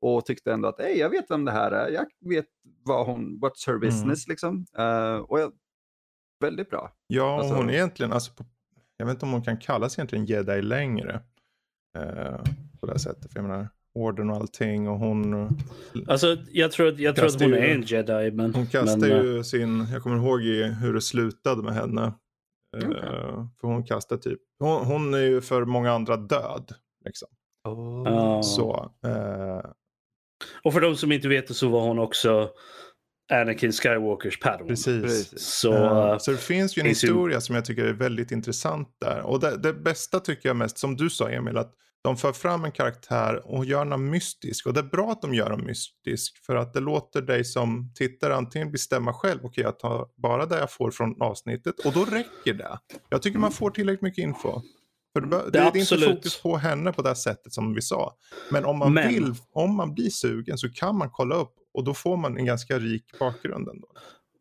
och tyckte ändå att jag vet vem det här är, jag vet vad hon, what's her business liksom. Eh, och jag, väldigt bra. ja, Alltså- hon är egentligen, alltså, på, jag vet inte om hon kan kallas egentligen jedi längre. Eh, på det här sättet. För jag menar, orden och allting. Och hon, Alltså, jag tror, att- jag tror att hon ju- är en jedi. Men, hon kastar men, eh, ju sin, jag kommer ihåg i, hur det slutade med henne. Eh, Okej. För hon kastar typ, hon, hon är ju för många andra död. Liksom. ja. Så, eh, Och för de som inte vet så var hon också Anakin Skywalkers Padawan. precis. Så, Eh, så det finns ju en ju- historia som jag tycker är väldigt intressant där. Och det, det bästa tycker jag mest, som du sa Emil, att de för fram en karaktär och gör den mystisk. Och det är bra att de gör den mystisk. För att det låter dig som tittare antingen bestämma själv. Okej, jag tar bara det jag får från avsnittet. Och då räcker det. Jag tycker man får tillräckligt mycket info. För det, det, det är inte absolut. fokus på henne på det här sättet som vi sa. Men om man Men- vill, om man blir sugen så kan man kolla upp. Och då får man en ganska rik bakgrund ändå.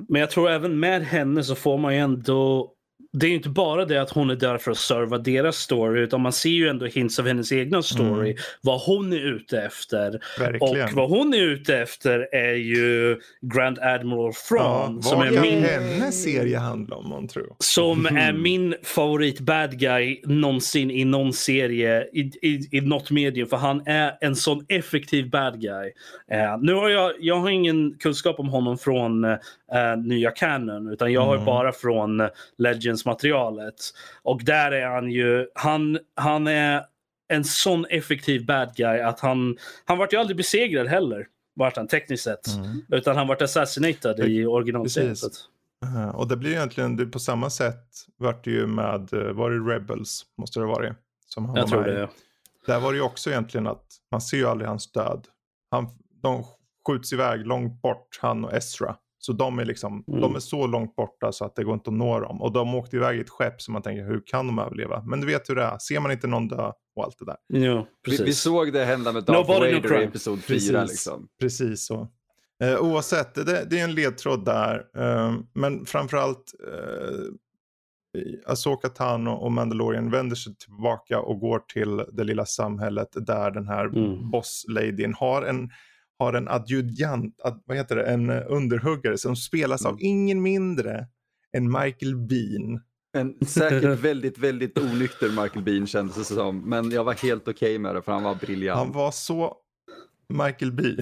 Men jag tror även med henne så får man ju ändå... Det är ju inte bara det att hon är där för att serva deras story utan man ser ju ändå hints av hennes egna story. Mm. Vad hon är ute efter. Verkligen. Och vad hon är ute efter är ju Grand Admiral Thrawn. Ja, som vad är min hennes serie handla om, man tror? Som är Mhm. min favorit bad guy någonsin i någon serie i, i, i något medium. För han är en sån effektiv bad guy. Eh, nu har jag, jag har ingen kunskap om honom från eh, nya Canon. Utan jag har Mm. bara från Legends-materialet. Och där är han ju, han, han är en sån effektiv bad guy att han, han vart ju aldrig besegrad heller. Vart han tekniskt sett. Utan han vart assassinated i originalseriet. Precis. Eh, och det blir egentligen det, på samma sätt vart det ju med, eh, var det Rebels måste det ha varit? Som han Jag var tror med det. Där var det ju också egentligen att man ser ju aldrig hans död. Han, de skjuts iväg långt bort, han och Ezra. Så de är liksom, Mm. de är så långt borta så att det går inte att nå dem. Och de åkte iväg i ett skepp som man tänker, hur kan de överleva? Men du vet hur det är, ser man inte någon dö och allt det där. Precis. Vi, vi såg det hända med Darth Nobody, no Vader i episod 4 Precis. liksom. Precis så. Eh, oavsett, det, det är en ledtråd där. Eh, men framförallt eh, Asoka Tano och Mandalorian vänder sig tillbaka och går till det lilla samhället där den här Mm. boss-ladyn har en, har en adjudant, ad, vad heter det, en eh, underhuggare som spelas av Mm. ingen mindre än Michael Bean. En säkert väldigt, väldigt onykter Michael Bean kändes det som. Men jag var helt okej med det för han var briljant. Han var så Michael Bean.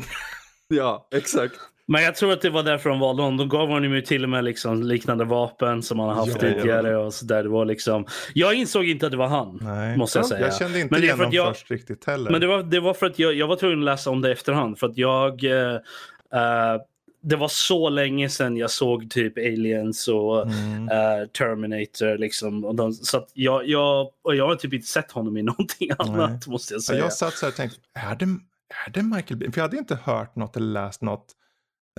Ja, exakt. Men jag tror att det var därför de valde honom. De gav honom ju till och med liksom liknande vapen som han har haft Ja, tidigare. Och så där. Det var liksom... Jag insåg inte att det var han. Nej. Måste jag säga. Jag kände inte Men igen honom jag- först riktigt heller. Men det var, det var för att jag, jag var tvungen att läsa om det efterhand. För att jag... eh, eh, det var så länge sedan jag såg typ Aliens och Mm. eh, Terminator. Liksom. Och de, så att jag, jag, och jag har typ inte sett honom i någonting annat måste jag säga. jag satt så här och tänkte, är det, är det Michael Bean? För jag hade inte hört något eller läst något.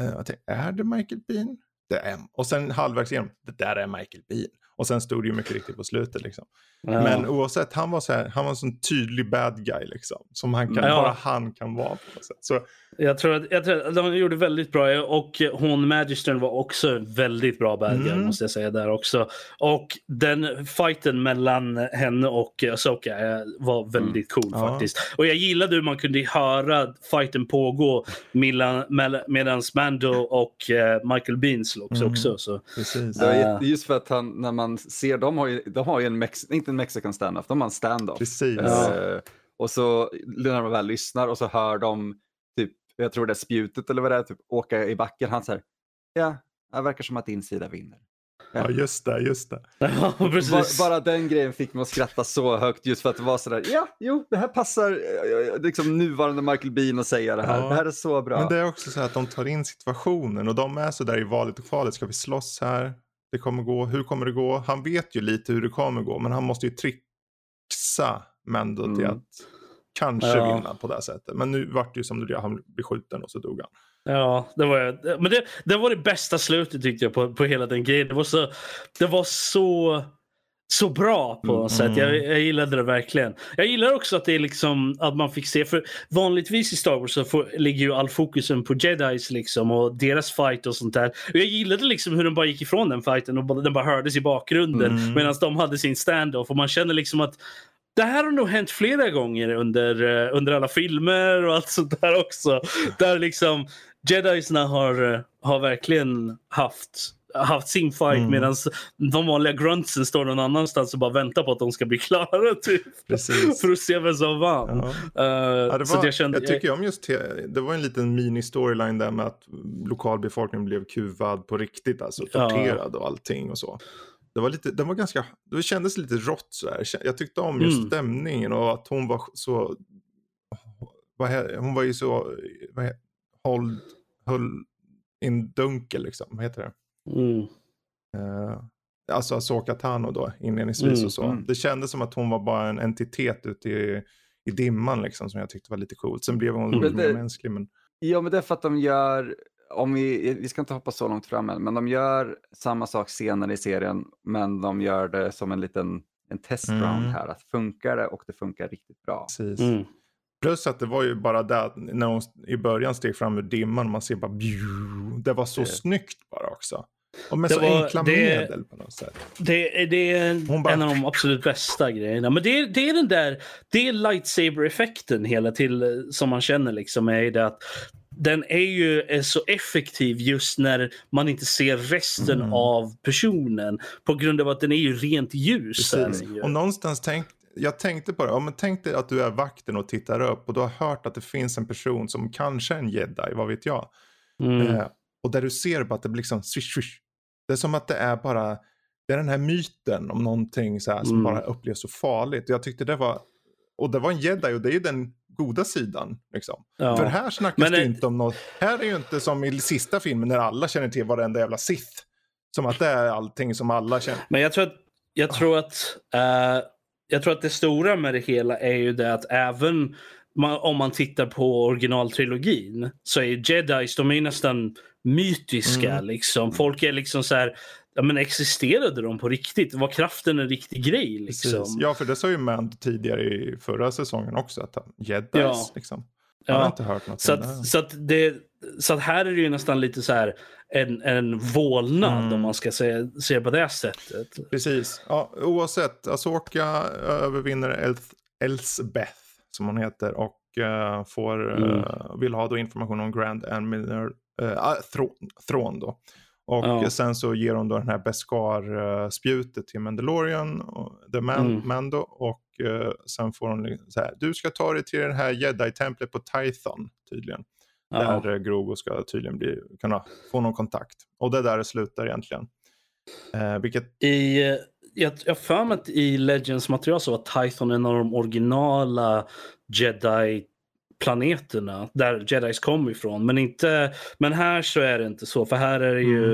Uh, jag tänkte, är det Michael Bean? Det är, och sen halvvägs igenom, det där är Michael Bean. Och sen stod det ju mycket riktigt på slutet liksom. Ja. Men oavsett, han var så här, han var en sån tydlig bad guy liksom. Som han kan, Ja. bara han kan vara på något sätt. Så Jag tror att, jag tror att de gjorde väldigt bra och hon Magistern var också en väldigt bra bad guy Mm. måste jag säga där också. Och den fighten mellan henne och Asoka eh, var väldigt cool Ja. faktiskt. Och jag gillade hur man kunde höra fighten pågå mellan, medan Mando och eh, Michael Bean slogs Mm. också. Så. precis. Jätte- just för att han, när man ser, de har ju, de har ju en, mex, inte en mexican standoff, de har en standoff. Precis. Ja. Eh, och så när de väl lyssnar och så hör de, typ, jag tror det är spjutet eller vad det är, typ, åka i backen. Han säger, ja, det verkar som att din sida vinner. Ja, just det, just det. Ja, precis. Bara, bara den grejen fick mig att skratta så högt just för att det var sådär, ja, jo, det här passar eh, liksom nuvarande Michael Bean att säga det här. Ja. Det här är så bra. Men det är också så här att de tar in situationen och de är så där i valet och kvalet. Ska vi slåss här? Det kommer gå. Hur kommer det gå? Han vet ju lite hur det kommer gå, men han måste ju trixa till Mm. att kanske Ja. vinna på det här sättet. Men nu vart det ju som blev. Han blev skjuten och så dog han. Ja, det var, men det, det var det bästa slutet tyckte jag på, på hela den grejen. Det var så, det var så, så bra på något Mm. sätt. Jag, jag gillade det verkligen. Jag gillar också att det är liksom att man fick se, för vanligtvis i Star Wars så får, ligger ju all fokusen på jedis liksom och deras fight och sånt där. Och jag gillade liksom hur de bara gick ifrån den fighten och bara, den bara hördes i bakgrunden Mm. medan de hade sin stand-off och man känner liksom att det här har nog hänt flera gånger under, eh, under alla filmer och allt sånt där också. Där liksom jedisna har, eh, har verkligen haft, haft sin fight Mm. medan de vanliga gruntsen står någon annanstans och bara väntar på att de ska bli klara. Typ. Precis. För att se vem som vann. Ja. Eh, Ja, det så var, att jag kände, jag tycker om just te- det var en liten mini-storyline där med att lokalbefolkningen blev kuvad på riktigt, alltså Ja. torterad och allting och så. Det var lite, det var ganska, det kändes lite rått sådär. Jag tyckte om just Mm. stämningen och att hon var så, vad he- hon var ju så, vad he- håll, höll in dunkel liksom, vad heter det? Mm. Eh, alltså Asoka Tano då inledningsvis Mm, och så. mm. Det kändes som att hon var bara en entitet ute i, i dimman liksom som jag tyckte var lite coolt. Sen blev hon Mm. mer mänsklig men Ja, men det är för att de gör, om vi, vi ska inte hoppa så långt fram än, men de gör samma sak senare i serien, men de gör det som en liten en testrund Mm. här. Att funkar det och det funkar riktigt bra. precis. Mm. Plus att det var ju bara det när hon i början steg fram ur dimman man ser bara bju, det var så Det- snyggt bara också. Och med Det så var- enkla det- medel på något sätt. Det, är- det är bara- en av de absolut bästa grejerna. Men det är, det är den där det är lightsaber-effekten hela till som man känner liksom är det att den är ju är så effektiv just när man inte ser resten Mm. av personen på grund av att den är ju rent ljus. ju. Och någonstans tänk, jag tänkte på det, ja, men tänk dig att du är vakten och tittar upp och du har hört att det finns en person som kanske är en jedi, vad vet jag. Mm. Eh, och där du ser bara att det blir liksom swish, swish. Det är som att det är bara, det är den här myten om någonting så här, som Mm. bara upplevs så farligt. Jag tyckte det var, och det var en jedi och det är ju den goda sidan. Liksom. Ja. För här snackas Men, det eh, inte om något, här är ju inte som i sista filmen när alla känner till varenda jävla Sith. Som att det är allting som alla känner. Men jag tror att, jag tror att, eh, jag tror att det stora med det hela är ju det att även man, om man tittar på originaltrilogin så är jedis, de är ju nästan mytiska. Mm. Liksom. Folk är liksom så här, ja, men existerade de på riktigt? Var kraften en riktig grej? Liksom? Precis. Ja, för det sa ju Mand tidigare i förra säsongen också. Att han- jedis Ja. liksom. Har Ja. inte hört något Så att, så, att det, så att här är det ju nästan lite så här en, en vålnad Mm. om man ska se, se på det sättet. Precis. Ja, oavsett, Asoka övervinner Elth, Elsbeth som hon heter och eh, får, Mm. eh, vill ha då information om Grand Admiral uh, Thrawn, då. Och Ja. sen så ger hon då den här Beskar-spjutet till Mandalorian, och The Man, Mm. Mando och eh, sen får hon liksom så här, du ska ta dig till det här Jedi-templet på Tython tydligen. Ja. Där eh, Grogu ska tydligen bli, kunna få någon kontakt. Och det är där det slutar egentligen. Eh, vilket I, jag har för mig att i Legends material så var Tython en av de originala Jedi-planeterna där Jedis kom ifrån. Men, inte, men här så är det inte så, för här är det ju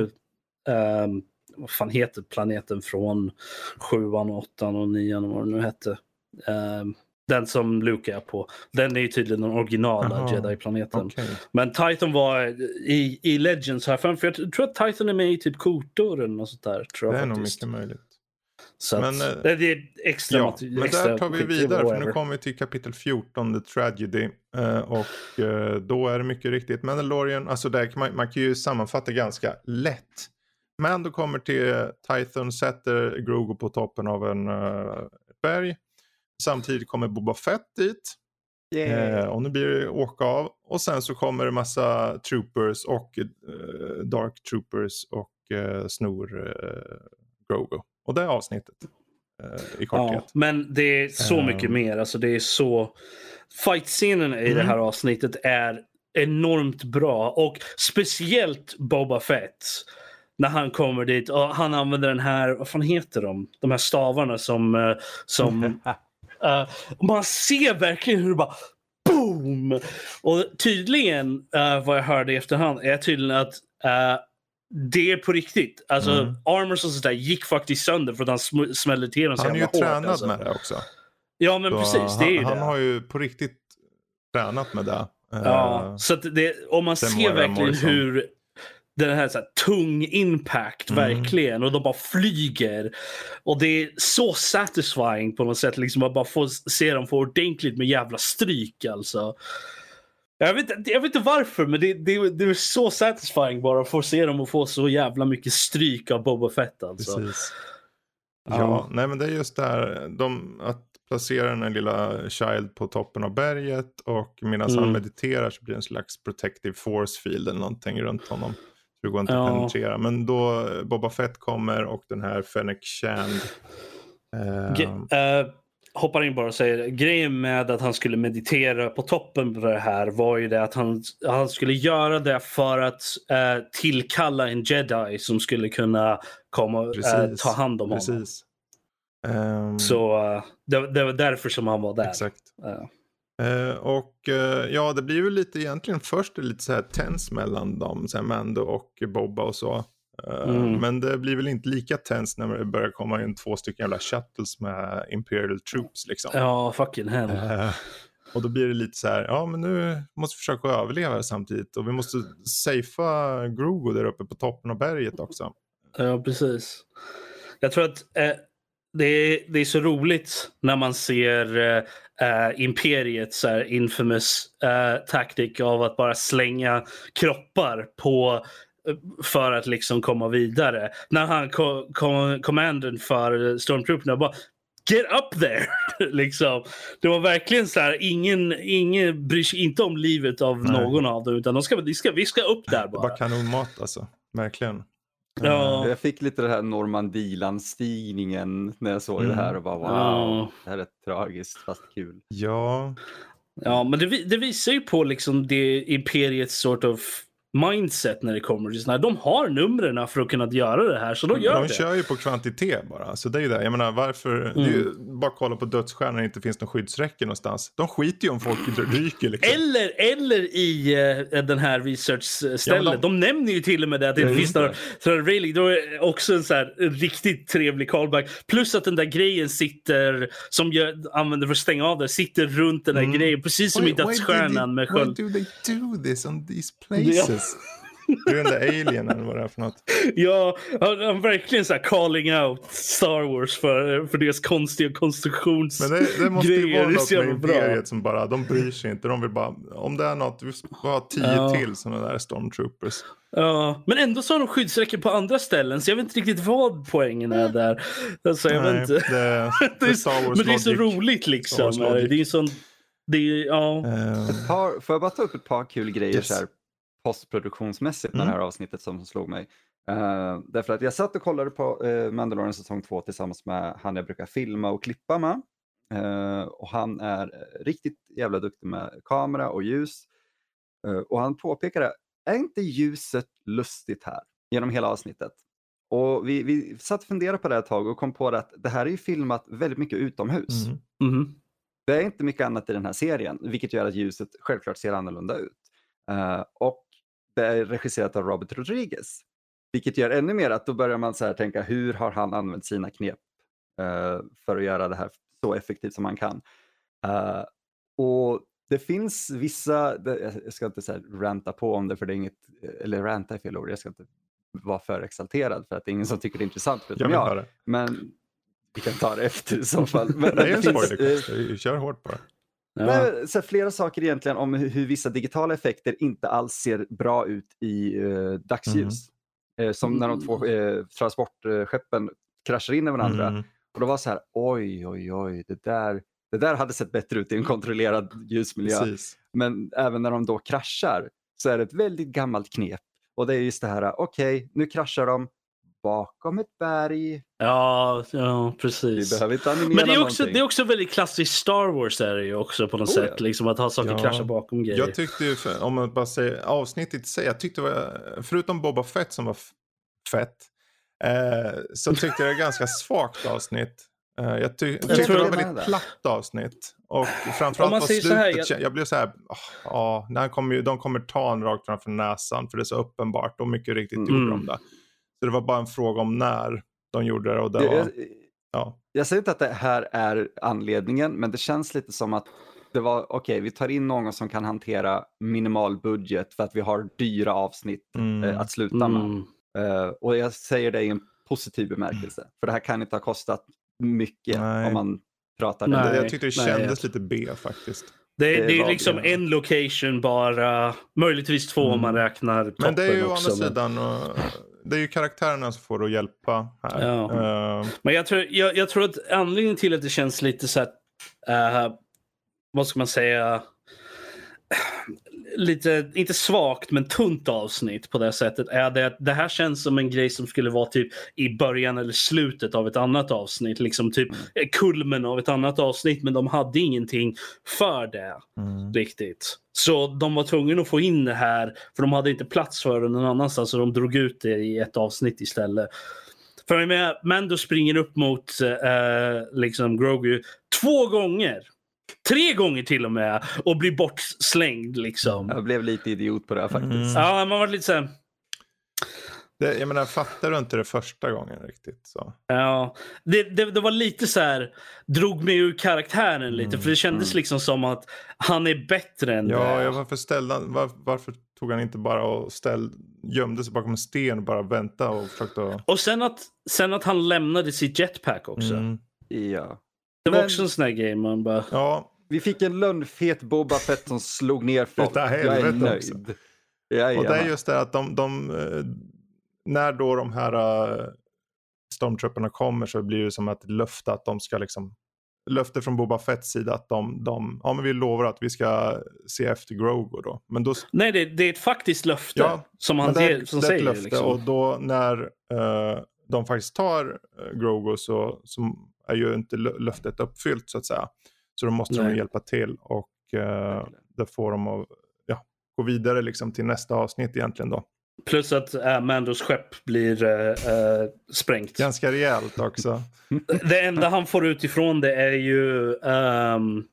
Mm. ehm, vad fan heter planeten från sjuan, åttan och nian och vad det nu hette. Ehm, den som Luke är på. Den är ju tydligen den originala Jedi-planeten. okej. Men Titan var i, i Legends här. För jag tror att Titan är med i typ Kotor eller något sånt där. Tror Det jag är nog mycket möjligt. Så att, Men, eh, det, är extra Ja, men extra där tar vi vidare för nu kommer vi till kapitel 14, The Tragedy. Eh, och eh, då är det mycket riktigt Mandalorian, alltså där kan man, man kan ju sammanfatta ganska lätt. Mando kommer till Tython, sätter Grogu på toppen av en uh, berg. Samtidigt kommer Boba Fett dit. Eh, och nu blir det åka av. Och sen så kommer det massa troopers och eh, dark troopers och eh, snor eh, Grogu. Och det är avsnittet eh, i korthet. Ja, men det är så Ehm. mycket mer. Alltså det är så... Fight-scenen i det här Mm. avsnittet är enormt bra. Och speciellt Boba Fett. När han kommer dit och han använder den här, vad fan heter de? De här stavarna som... eh, som eh, man ser verkligen hur det bara boom! Och tydligen, eh, vad jag hörde i efterhand, är tydligen att eh, det är på riktigt. Alltså Mm. armors och sånt där gick faktiskt sönder för att han sm- smällde till dem så Han är ju hårt, tränad alltså. med det också. Ja men Så precis, det är han, det. han har ju på riktigt tränat med det. Ja, så att det, om man ser verkligen hur den här, så här tung impact Mm. verkligen och de bara flyger. Och det är så satisfying på något sätt liksom att bara få se dem få ordentligt med jävla stryk alltså. Jag vet, inte- jag vet inte varför men det, det, det är så satisfying bara att få se dem och få så jävla mycket stryk av Boba Fett alltså. Precis. Ja. Ja, nej men det är just där de, att placera den här lilla Child på toppen av berget och medan Mm. han mediterar så blir det en slags protective force field eller någonting runt honom. Så det går inte Ja. att penetrera. Men då eh, Boba Fett kommer och den här Fennec Shand. Eh, Ge- eh, hoppar in bara och säger grejen med att han skulle meditera på toppen på det här var ju det att han, han skulle göra det för att eh, tillkalla en jedi som skulle kunna komma och eh, ta hand om honom. Ehm, Så eh, det, det var därför som han var där. Exakt. Eh, Eh, och ja, det blir ju lite egentligen först lite så här tens mellan dem, så här Mando och Bobba och så. Eh, Mm. Men det blir väl inte lika tens när det börjar komma in två stycken jävla shuttles med Imperial Troops liksom. ja, fucking hell. Eh, och då blir det lite så här, ja men nu måste vi försöka överleva samtidigt och vi måste safea Grogu där uppe på toppen av berget också. Ja, precis. Jag tror att eh, det, är, det är så roligt när man ser eh, eh, Imperiets infamous eh, taktik av att bara slänga kroppar på för att liksom komma vidare. När han kom, kom, commandern för Stormtrooperna bara Get up there! liksom. Det var verkligen så här, ingen, ingen bryr sig inte om livet av Nej. någon av dem utan de ska, vi, ska, vi ska upp där Det bara. var kanonmat alltså, verkligen. Ja. Jag fick lite det här Normandie-landstigningen när jag såg Mm. det här och bara wow, Ja. det här är tragiskt fast kul. Ja, Ja, men det, det visar ju på liksom det imperiets sort of mindset när det kommer till såna här. De har numren för att kunna göra det här, så de gör de det. kör ju på kvantitet bara. Så det är ju det. Jag menar varför, det är Mm. ju bara kolla på dödsstjärnor när det inte finns någon skyddsräcke någonstans. De skiter ju om folk ryker liksom. Eller, eller i eh, den här research-stället. Ja, de... de- nämner ju till och med det att det Ja, inte finns några sådana railing. Då är det också en så här en riktigt trevlig callback. Plus att den där grejen sitter, som jag använder för att stänga av det, sitter runt den där Mm. grejen. Precis som Why- i why dödsstjärnan med they- Why sköld. do they do this on these places? Det är den där alienen vad det är för något. Ja, han, han verkligen så här calling out Star Wars för, för deras konstiga konstruktions... Men det, det måste ju grejer. vara är något med bra. imperiet som bara, de bryr sig inte. De vill bara, om det är något, vi ska ha tio Ja. till sådana där stormtroopers. Ja, men ändå så har de skyddsräcken på andra ställen så jag vet inte riktigt vad poängen är där. Alltså, jag vet Nej, inte. Det, Det är, Star Wars men det är så logic. roligt liksom. Det är en sån... Det är, ja. Ett par, får jag bara ta upp ett par kul grejer Yes. så här, postproduktionsmässigt med Mm. det här avsnittet som slog mig. Uh, därför att jag satt och kollade på uh, Mandalorian säsong 2 tillsammans med han jag brukar filma och klippa med. Eh, och han är riktigt jävla duktig med kamera och ljus. Eh, och han påpekade, är inte ljuset lustigt här genom hela avsnittet? Och vi, vi satt och funderade på det ett tag och kom på det att det här är ju filmat väldigt mycket utomhus. mm. Mhm. Det är inte mycket annat i den här serien, vilket gör att ljuset självklart ser annorlunda ut. Eh, och det är regisserat av Robert Rodriguez, vilket gör ännu mer att då börjar man så här tänka, hur har han använt sina knep eh, för att göra det här så effektivt som man kan? Eh, och det finns vissa, jag ska inte så här ranta på om det, för det är inget, eller ranta är fel ord, jag ska inte vara för exalterad för att det är ingen som tycker det är intressant Jag förutom jag. höra. Men Vi kan ta det efter i så fall. Men, Det är en finns, spoiler. Kör hårt bara. Ja. Nej, så flera saker egentligen om hur, hur vissa digitala effekter inte alls ser bra ut i eh, dagsljus. Eh, som när de två eh, transportskeppen kraschar in i varandra. Mm. Och då var så här, oj, oj, oj, det där, det där hade sett bättre ut i en kontrollerad ljusmiljö. Precis. Men även när de då kraschar så är det ett väldigt gammalt knep. Och det är just det här, okej, nu kraschar de bakom ett berg. Ja, ja, Vi precis. behöver inte animera Men det är, också, någonting. det är också väldigt klassiskt Star Wars är det ju också på något Oh, sätt. ja. Liksom att ha saker Ja. krascha bakom grejer. Jag tyckte ju, för- om man bara säger avsnittet i sig, jag tyckte var, förutom Boba Fett som var fett, eh, så tyckte jag det var ganska svagt avsnitt. Eh, jag, ty- jag tyckte tror det var väldigt platt avsnitt. Och framförallt på slutet, här, jag... jag- blev så här, ah, ja, kommer ju, de kommer ta en rakt framför näsan för det är så uppenbart och mycket riktigt Mm. gjorde de det. Så det var bara en fråga om när de gjorde det och det Det- var, jag, ja. jag säger inte att det här är anledningen, men det känns lite som att det var, okej, vi tar in någon som kan hantera minimal budget för att vi har dyra avsnitt Mm. eh, att sluta med. Mm. Eh, och jag säger det i en positiv bemärkelse, för det här kan inte ha kostat mycket Nej. om man pratar Nej. Det- jag tyckte det nej, kändes jag- lite B faktiskt. Det, Det det är liksom ja. en location bara. Möjligtvis två om man räknar toppen Men det är ju å också. andra men- sidan, och, det är ju karaktärerna som får att hjälpa här. Ja. Eh, Men jag tror, jag, jag tror att anledningen till att det känns lite så här, eh, vad ska man säga, lite, inte svagt men tunt avsnitt på det sättet är det att det här känns som en grej som skulle vara typ i början eller slutet av ett annat avsnitt. Liksom typ Mm. kulmen av ett annat avsnitt men de hade ingenting för det mm. riktigt. Så de var tvungna att få in det här för de hade inte plats för det någon annanstans så de drog ut det i ett avsnitt istället. För jag menar, Mando springer upp mot eh, liksom Grogu två gånger. Tre gånger till och med och blir bortslängd liksom. Jag blev lite idiot på det här faktiskt. Mm. Ja, man var lite så här, Det, jag menar, fattar du inte det första gången riktigt så. Ja, det, det, det var lite så här, drog mig ur karaktären lite Mm, för det kändes liksom som att han är bättre än Ja, det. jag, varför, ställde, han- var, varför tog han inte bara och ställ, gömde sig bakom en sten och bara väntade och försökte... Och sen att, sen att han lämnade sitt jetpack också. Mm. Ja. Det var Men- också en sån här grej man bara... Ja, Vi fick en lönnfet Boba Fett som slog ner folk. Jag är nöjd. också. Ja, och det är just det att de, de eh, när då de här uh, stormtrupperna kommer så blir det som ett löfte att de ska liksom löfte från Boba Fetts sida att de, de, ja men vi lovar att vi ska se efter Grogu då. Men då, Nej, det, det är ett faktiskt löfte Ja, som han det, är- som det är ett säger. löfte Liksom. och då när eh, de faktiskt tar uh, Grogu så, så är ju inte lö- löftet uppfyllt så att säga. Så då måste de Nej. hjälpa till och uh, det får de att ja, gå vidare liksom till nästa avsnitt egentligen då. Plus att äh, Mandos skepp blir äh, sprängt. Ganska rejält också. Det enda han får utifrån det är ju ehm,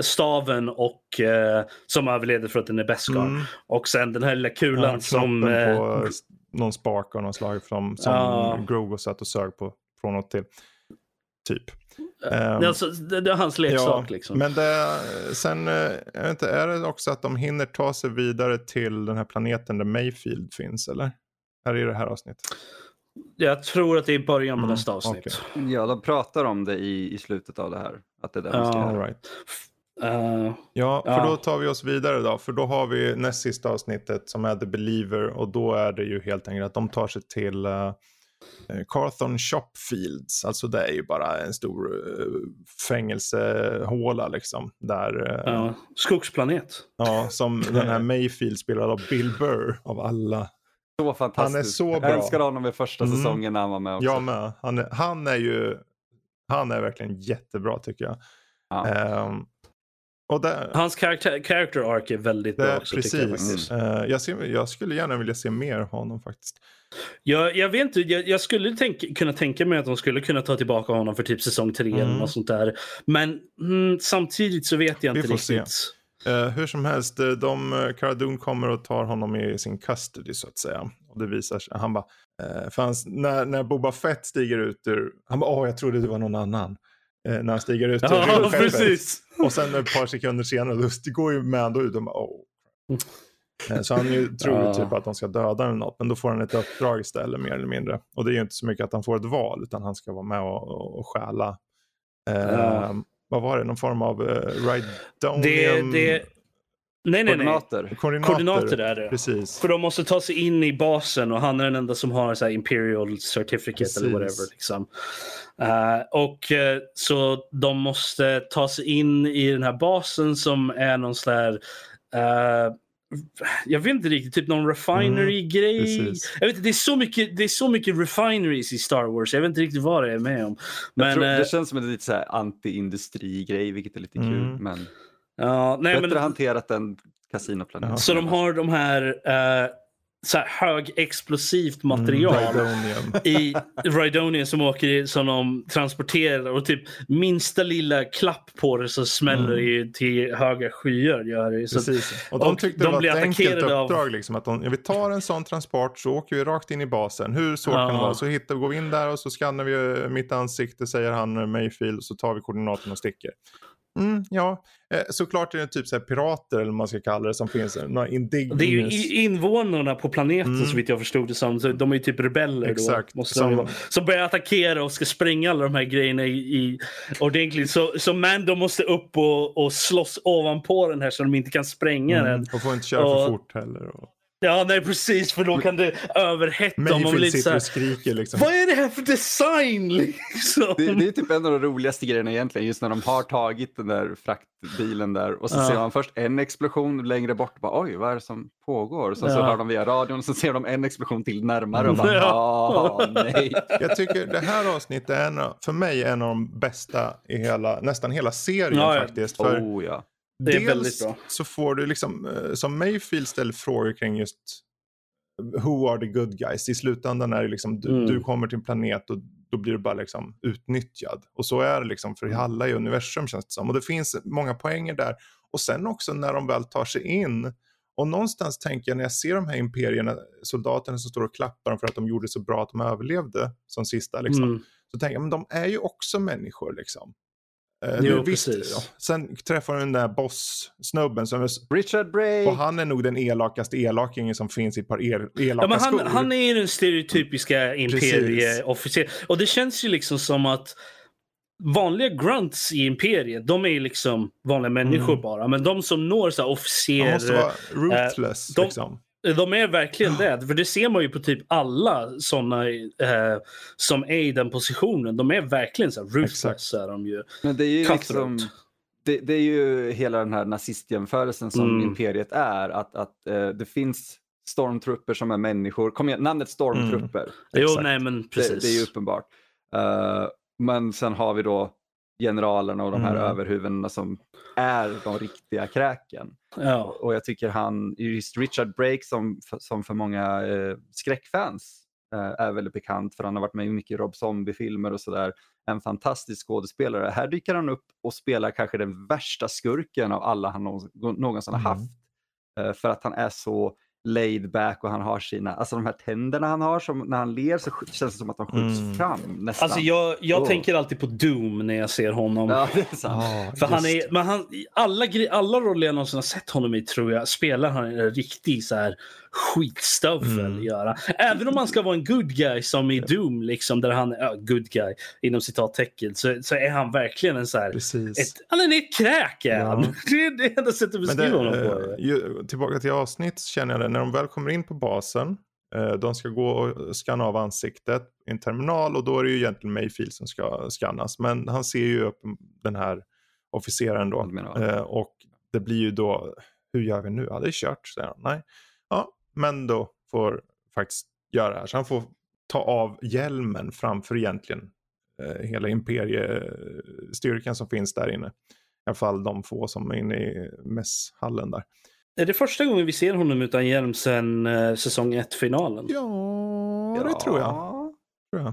staven och äh, som överleder för att den är Beskar. Mm. Och sen den här lilla kulan Ja, som... på någon spak av någon slag från, som Ja. Grogu satt och sög på från och till. Typ. det, är alltså, det, det är hans leksak liksom. Men det, sen, eh, jag vet inte, är det också att de hinner ta sig vidare till den här planeten där Mayfield finns eller? Är det i det här avsnittet? Jag tror att det är i början på Mm, nästa avsnitt. Ja, de pratar om det i, i slutet av det här. Att det är det de ska Ja. göra. All right. Eh, Ja, för Ja. då tar vi oss vidare då. För då har vi näst sista avsnittet som är The Believer och då är det ju helt enkelt att de tar sig till uh, Carthon Shopfields. Alltså det är ju bara en stor uh, fängelsehåla liksom. Där, eh, ja. Skogsplanet. ja, som den här Mayfield spelad av Bill Burr av alla. Så fantastiskt. Han är så bra. Jag älskar honom i första Mm. säsongen när han var med också. Jag med. Han är, han är ju, han är verkligen jättebra tycker jag. Ja. Och där, Hans karaktär, character arc är väldigt bra också. Jag, precis. faktiskt. Eh, jag, ser, jag skulle gärna vilja se mer av honom faktiskt. Jag, jag vet inte, jag, jag skulle tänk, kunna tänka mig att de skulle kunna ta tillbaka honom för typ säsong tre eller Mm. något sånt där. Men mm, samtidigt så vet jag Vi inte får se. riktigt. Eh, hur som helst, eh, de, uh, Cara Dune kommer och tar honom i sin custody så att säga. Och det visar sig, han bara, uh, han, när, när Boba Fett stiger ut ur, han bara, åh jag trodde det var någon annan. Eh, när han stiger ut ur Ja, precis. Och sen ett par sekunder senare, då går ju Mando ut och bara, åh. Eh, Så han ju, tror Ja. typ att de ska döda eller något, men då får han ett uppdrag istället mer eller mindre. Och det är ju inte så mycket att han får ett val, utan han ska vara med och, och, stjäla. Eh, Ja. Vad var det? Någon form av uh, Rydonium? Det, det, nej, nej, nej. Koordinater. Koordinater. Koordinater är det. Precis. För de måste ta sig in i basen och han är den enda som har så här Imperial Certificate Precis. eller whatever. Liksom. Eh, och eh, Så de måste ta sig in i den här basen som är någon sån här eh, jag vet inte riktigt, typ någon refinery-grej. precis. jag vet inte, det, är så mycket, det är så mycket refineries i Star Wars. Jag vet inte riktigt vad det är med om. Men, tror, det känns som en lite så här anti-industri-grej, vilket är lite kul. Mm. Men ja, nej, bättre men, hanterat än kasinoplanet. Ja. Så de har de här, uh, så här högexplosivt Mm, material. Rydonium. i Rydonium som åker som de transporterar och typ minsta lilla klapp på det så smäller det ju till höga skyar. Gör det. Så, Precis. Och de och tyckte de det var blir ett enkelt attackerade av- uppdrag. Liksom, att de, ja, vi tar en sån transport så åker vi rakt in i basen. Hur svårt Ja. kan det vara? Så hittar, går vi in där och så skannar vi eh, mitt ansikte, säger han eh, Mayfield, så tar vi koordinaterna och sticker. Mm, ja, eh, såklart är det typ så pirater eller vad man ska kalla det som finns. Några det är ju invånarna på planeten Mm. så vitt jag förstod det som. Så de är ju typ rebeller Exakt. då. Måste Som-. Som börjar attackera och ska spränga alla de här grejerna i, i ordentligt. Så, så Mando måste upp och, och slåss ovanpå den här så de inte kan spränga Mm, den. och får inte köra för Och- fort heller. Och... Ja, nej precis för då kan det överhetta. Man blir Mayfield lite så sitter här, och skriker liksom. Vad är det här för design? Liksom? Det, det är typ en av de roligaste grejerna egentligen, just när de har tagit den där fraktbilen där och så Ja. ser man först en explosion längre bort och bara oj vad är det som pågår? Sen så Ja. hör de via radion och så ser de en explosion till närmare och bara Ja. nej. Jag tycker det här avsnittet är en, för mig en av de bästa i hela, nästan hela serien Ja, ja. faktiskt. För Oh ja. Det är Dels väldigt bra. så får du liksom, eh, som Mayfield ställer frågor kring just who are the good guys. I slutändan är det liksom, du, Mm. du kommer till en planet och då blir du bara liksom utnyttjad. Och så är det liksom för alla i universum känns det som. Och det finns många poänger där. Och sen också när de väl tar sig in. Och någonstans tänker jag när jag ser de här imperierna, soldaterna som står och klappar dem för att de gjorde så bra att de överlevde som sista liksom. Mm. Så tänker jag, men de är ju också människor liksom. Eh, Jo, precis. ja. Sen träffar du den där boss-snubben som är, Richard Brake! och han är nog den elakaste elakingen som finns i ett par el, elaka Ja, men han, skor. han är ju den stereotypiska imperieofficer. Och det känns ju liksom som att vanliga grunts i imperiet, de är ju liksom vanliga människor Mm. bara. Men de som når så här han måste vara ruthless. de- liksom. De är verkligen det. För det ser man ju på typ alla sådana eh, som är i den positionen. De är verkligen så här ruthless. Är de ju. Men det är ju liksom, det, det är ju hela den här nazistjämförelsen som Mm. imperiet är. Att, att eh, det finns stormtrupper som är människor. Kom igen, namnet stormtrupper. Jo, Exakt. nej men Det, precis. det är ju uppenbart. Eh, men sen har vi då generalerna och de här Mm. överhuvudena som är de riktiga kräken. ja. Och jag tycker han, just Richard Brake som, som för många eh, skräckfans eh, är väldigt bekant för han har varit med i mycket Rob Zombie-filmer och sådär. En fantastisk skådespelare. Här dyker han upp och spelar kanske den värsta skurken av alla han någonsin, någonsin har Mm. haft. Eh, för att han är så laid back och han har sina, alltså de här tänderna han har som när han ler så känns det som att de skjuts Mm. fram nästan. Alltså jag, jag Åh. tänker alltid på Doom när jag ser honom. Ja, det är sant. Ja, För han är, men han, alla, alla roller jag någonsin har sett honom i tror jag spelar han en riktig så här skitstövel. Mm. Göra. Även om han ska vara en good guy som i Doom, liksom, där han är ja, good guy inom citattecken, så, så är han verkligen en så här, Precis. ett, han är ett kräk. Ja. Det är det enda sättet att beskriva honom på. eh, ju, tillbaka till avsnitt känner jag det, när de väl kommer in på basen, eh, de ska gå och skanna av ansiktet i en terminal och då är det ju egentligen Mayfield som ska skannas. Men han ser ju upp den här officeren då. Eh, och det blir ju då, hur gör vi nu? Ja, det är kört, säger han. Nej. Ja, men då får faktiskt göra det här. Så han får ta av hjälmen framför egentligen eh, hela imperiestyrkan som finns där inne. I alla fall de få som är inne i mässhallen där. Är det första gången vi ser honom utan hjälm sen eh, säsong 1-finalen? Ja, det tror jag. Tror jag.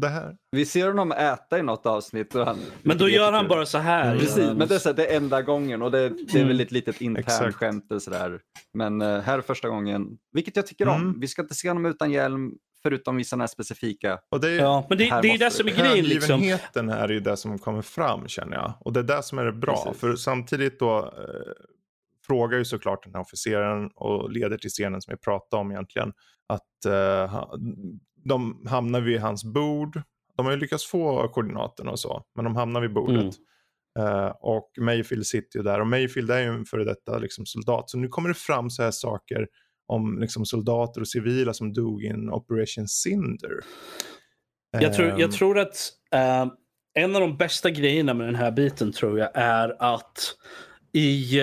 Det här. Vi ser honom äta i något avsnitt. Och han, Men då gör han bara så här. Mm. Precis, men det är, så här, det är enda gången och det, det är Mm. väl ett litet internt skämt eller sådär. Men eh, här är första gången, vilket jag tycker om. Mm. Vi ska inte se honom utan hjälm, förutom vissa här specifika. Och det är, Ja, men det, det är det som är grejen. Liksom. Är ju det som kommer fram känner jag. Och det är det som är det bra. Precis. För samtidigt då, eh, frågar ju såklart den här officeren och leder till scenen som vi pratade om egentligen. Att eh, de hamnar vid hans bord. De har ju lyckats få koordinaterna och så, men de hamnar vid bordet. Mm. Uh, och Mayfield sitter ju där och Mayfield är ju en före detta liksom, soldat. Så nu kommer det fram så här saker om liksom, soldater och civila som dog i en Operation Cinder. Jag tror, jag Ehm, tror att eh, en av de bästa grejerna med den här biten tror jag är att i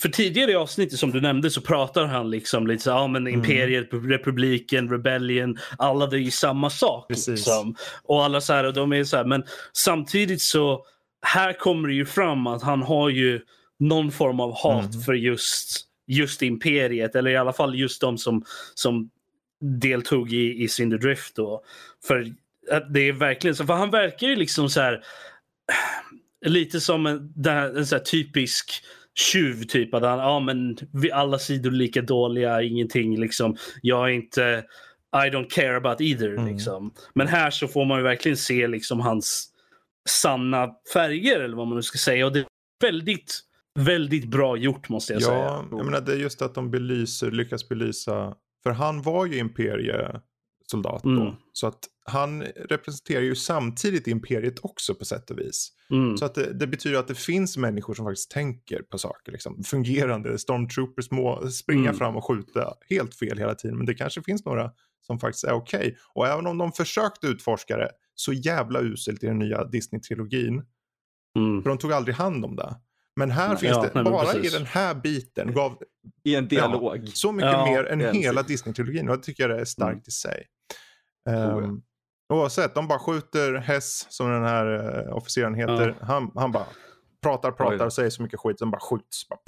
för tidigare i avsnittet som du nämnde så pratar han liksom lite så ja men Mm. imperiet, republiken, rebellion, alla det är ju samma sak. Liksom. Och alla så här, och de är så här, men samtidigt så här kommer det ju fram att han har ju någon form av hat Mm. för just, just imperiet eller i alla fall just de som, som deltog i, i Cinder Drift då. För det är verkligen så, för han verkar ju liksom så här lite som en, en så typisk tjuv typ. Att han, ja men vi alla sidor är lika dåliga, ingenting liksom. Jag är inte, I don't care about either Mm. liksom. Men här så får man ju verkligen se liksom hans sanna färger eller vad man nu ska säga. Och det är väldigt, väldigt bra gjort måste jag säga. Ja, jag menar det är just att de belyser, lyckas belysa, för han var ju imperiesoldat då. Mm. Så att han representerar ju samtidigt imperiet också på sätt och vis. Mm. Så att det, det betyder att det finns människor som faktiskt tänker på saker. Liksom. Fungerande stormtroopers må springa Mm. fram och skjuta helt fel hela tiden. Men det kanske finns några som faktiskt är okej. Och även om de försökte utforska det så jävla uselt i den nya Disney-trilogin. Mm. För de tog aldrig hand om det. Men här Nej, finns ja, det, nej, bara precis. i den här biten gav I en dialog. så mycket Ja, mer än hela. Disney-trilogin. Och det tycker jag det är starkt Mm. i sig. Oh, ja. Um, oavsett, de bara skjuter Hess, som den här uh, officeren heter. Han, han bara pratar, pratar och säger så mycket skit. De bara skjuts. Bara,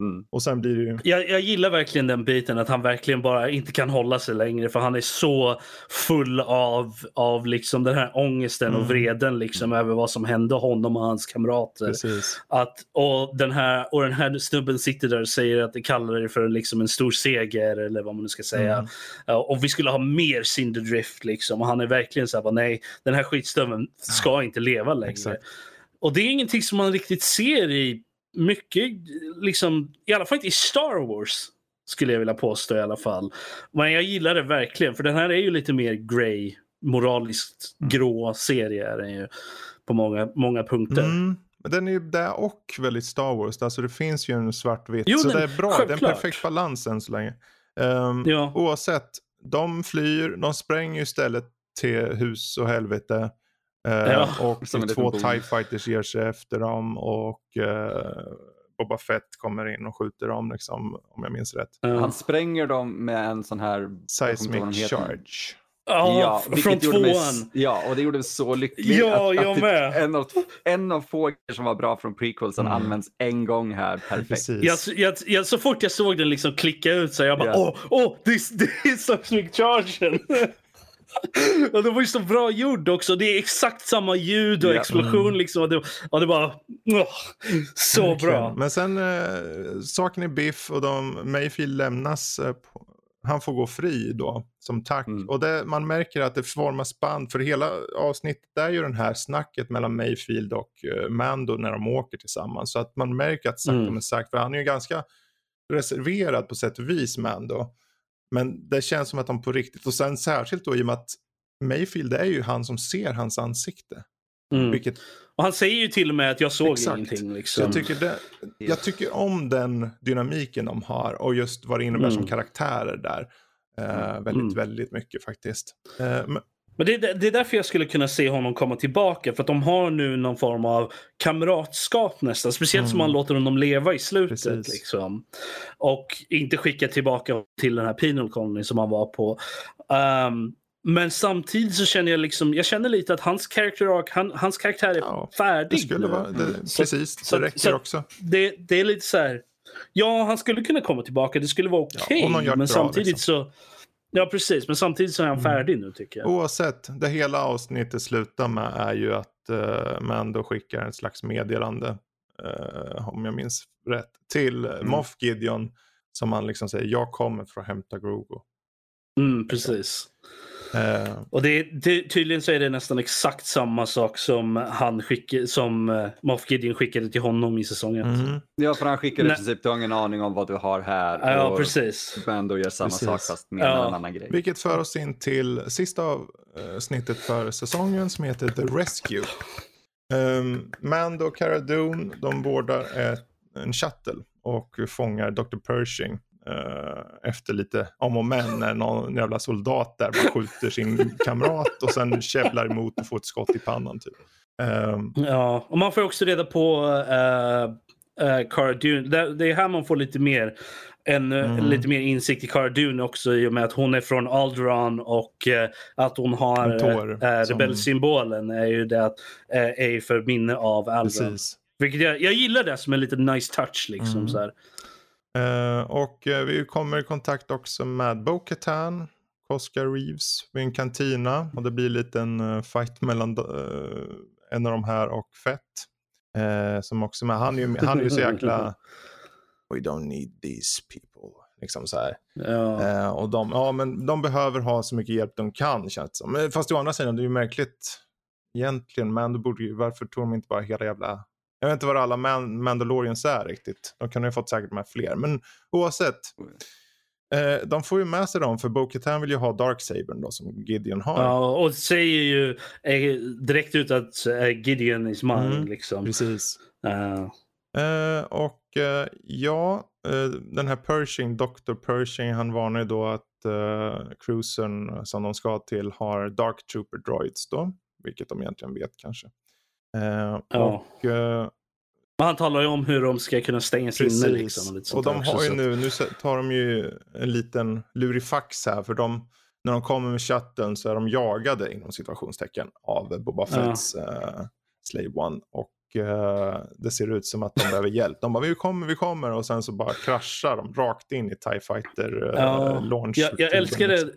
Mm. och sen blir det ju... Jag, jag gillar verkligen den biten att han verkligen bara inte kan hålla sig längre för han är så full av, av liksom den här ångesten Mm. och vreden liksom över vad som hände honom och hans kamrater. Precis. Att, och, den här, och den här snubben sitter där och säger att det kallar det för liksom en stor seger eller vad man nu ska säga. Mm. Ja, och vi skulle ha mer Cinderdrift liksom. Och han är verkligen så här, nej den här skitstöveln ska inte leva längre. Exakt. Och det är ingenting som man riktigt ser i mycket, liksom, i alla fall inte i Star Wars. Skulle jag vilja påstå i alla fall. Men jag gillar det verkligen för den här är ju lite mer grey, moraliskt Mm. grå serie är den ju. På många, många punkter. Mm. Men den är ju där och väldigt Star Wars. Alltså det finns ju en svartvit. Jo, så den- det är bra. Det är en självklart. perfekt balans än så länge. Um, Ja. Oavsett, de flyr. De spränger istället till hus och helvete. Eh, Ja, och två. TIE fighters ger sig efter dem. Och eh, Boba Fett kommer in och skjuter dem, liksom, om jag minns rätt. Ja. Han spränger dem med en sån här... Seismic charge. Ja, vilket från mig tvåan. s- Ja, och det gjorde mig så lycklig. Ja, att, jag att typ med. En av, en av få grejer som var bra från prequelsen Mm. används en gång här. Perfekt. Jag, jag, jag, så fort jag såg den liksom klicka ut så jag bara Ja. åh, åh, det är- det är Seismic Chargen. och det var ju så bra gjord också. Det är exakt samma ljud och Ja. explosion Mm. liksom. Och det, och det bara, åh, så Verkligen. bra. Men sen eh, saken är biff och de, Mayfield lämnas. Eh, på, han får gå fri då som tack. Mm. Och det, man märker att det formas band. För hela avsnittet är ju den här snacket mellan Mayfield och eh, Mando när de åker tillsammans. Så att man märker att sakta Mm. men sagt, för han är ju ganska reserverad på sätt och vis Mando. Men det känns som att de på riktigt, och sen särskilt då i och med att Mayfield är ju han som ser hans ansikte. Mm. Vilket Och han säger ju till och med att jag såg Exakt. ingenting. Så Liksom. jag, tycker det, jag tycker om den dynamiken de har och just vad det innebär Mm. som karaktärer där. Eh, väldigt, Mm. väldigt mycket faktiskt. Eh, men, Men det, är- det är därför jag skulle kunna se honom komma tillbaka. För att de har nu någon form av kamratskap nästan. Speciellt som Mm. man låter honom leva i slutet. Liksom. Och inte skicka tillbaka till den här penal colony som han var på. Ehm, men samtidigt så känner jag liksom, jag känner lite att hans character arc, han, hans karaktär är Ja, färdig det skulle nu. vara, det, Så- precis, så- det räcker så- också. Det, det är lite så här, ja han skulle kunna komma tillbaka, det skulle vara Ja, okej. gör det men samtidigt liksom. så, ja precis, men samtidigt så är han Mm. färdig nu tycker jag. Oavsett, det hela avsnittet slutar med är ju att uh, Mando skickar en slags meddelande, eh, om jag minns rätt, till Mm. Moff Gideon. Som han liksom säger, jag kommer för att hämta Grogu. Mm, precis. Eh, Och det, det, tydligen så är det nästan exakt samma sak som, han skickade, som uh, Moff Gideon skickade till honom i säsongen. mhm. Ja, för han skickar i princip, du har ingen aning om vad du har här. Ja, och precis. Mando gör samma Precis. sak fast med Ja. en annan grej. Vilket för oss in till sista avsnittet för säsongen som heter The Rescue. Um, Mando och Cara Dune, de boardar ett, en shuttle och fångar Dr. Pershing. Eh, efter lite om och men när någon jävla soldat där bara skjuter sin kamrat och sen kävlar emot och får ett skott i pannan. Typ. Ehm, Ja, och man får också reda på uh, uh, Cara Dune. Det, är här man får lite mer, en, eh, Mm. lite mer insikt i Cara Dune också i och med att hon är från Alderaan och eh, att hon har tår som- rebellsymbolen är ju det att, eh, är för minne av Alderaan. Vilket jag, jag gillar det som en liten nice touch liksom. Mm. Så här. Eh, och eh, vi kommer i kontakt också med Bo-Katan, Oscar Reeves vid en kantina. Och det blir en liten uh, fight mellan en av de här och Fett. Som också med, han är ju, han är ju så jäkla... We don't need these people. Liksom så här. Ja. Och de, ja, men de behöver ha så mycket hjälp de kan känns det som. Men Fast å andra sidan, det är ju märkligt egentligen. Men då borde ju, varför tog de inte bara hela jävla... Jag vet inte vad alla Man- Mandalorians är riktigt. De kan ju fått säkert med fler. Men oavsett. Eh, de får ju med sig dem för Bo-Katan vill ju ha Darksabern då som Gideon har. ja, och säger ju eh, direkt ut att eh, Gideon is mine. Mm. Liksom. Precis. Eh, och eh, ja, den här Pershing, Dr. Pershing, han varnar ju då att eh, cruisen som de ska till har Dark Trooper droids då. Vilket de egentligen vet kanske. Eh, Ja. Och, eh, Men han talar ju om hur de ska kunna stängas inne. precis. Liksom, och och de också, har ju nu, nu tar de ju en liten lurifax här. För de, när de kommer med chatten så är de jagade inom situationstecken av Boba Ja. Fetts eh, Slave One. Och eh, det ser ut som att de behöver hjälp. De bara vi kommer, vi kommer och sen så bara kraschar de rakt in i TIE Fighter eh, Ja, launch. Jag, jag älskar det.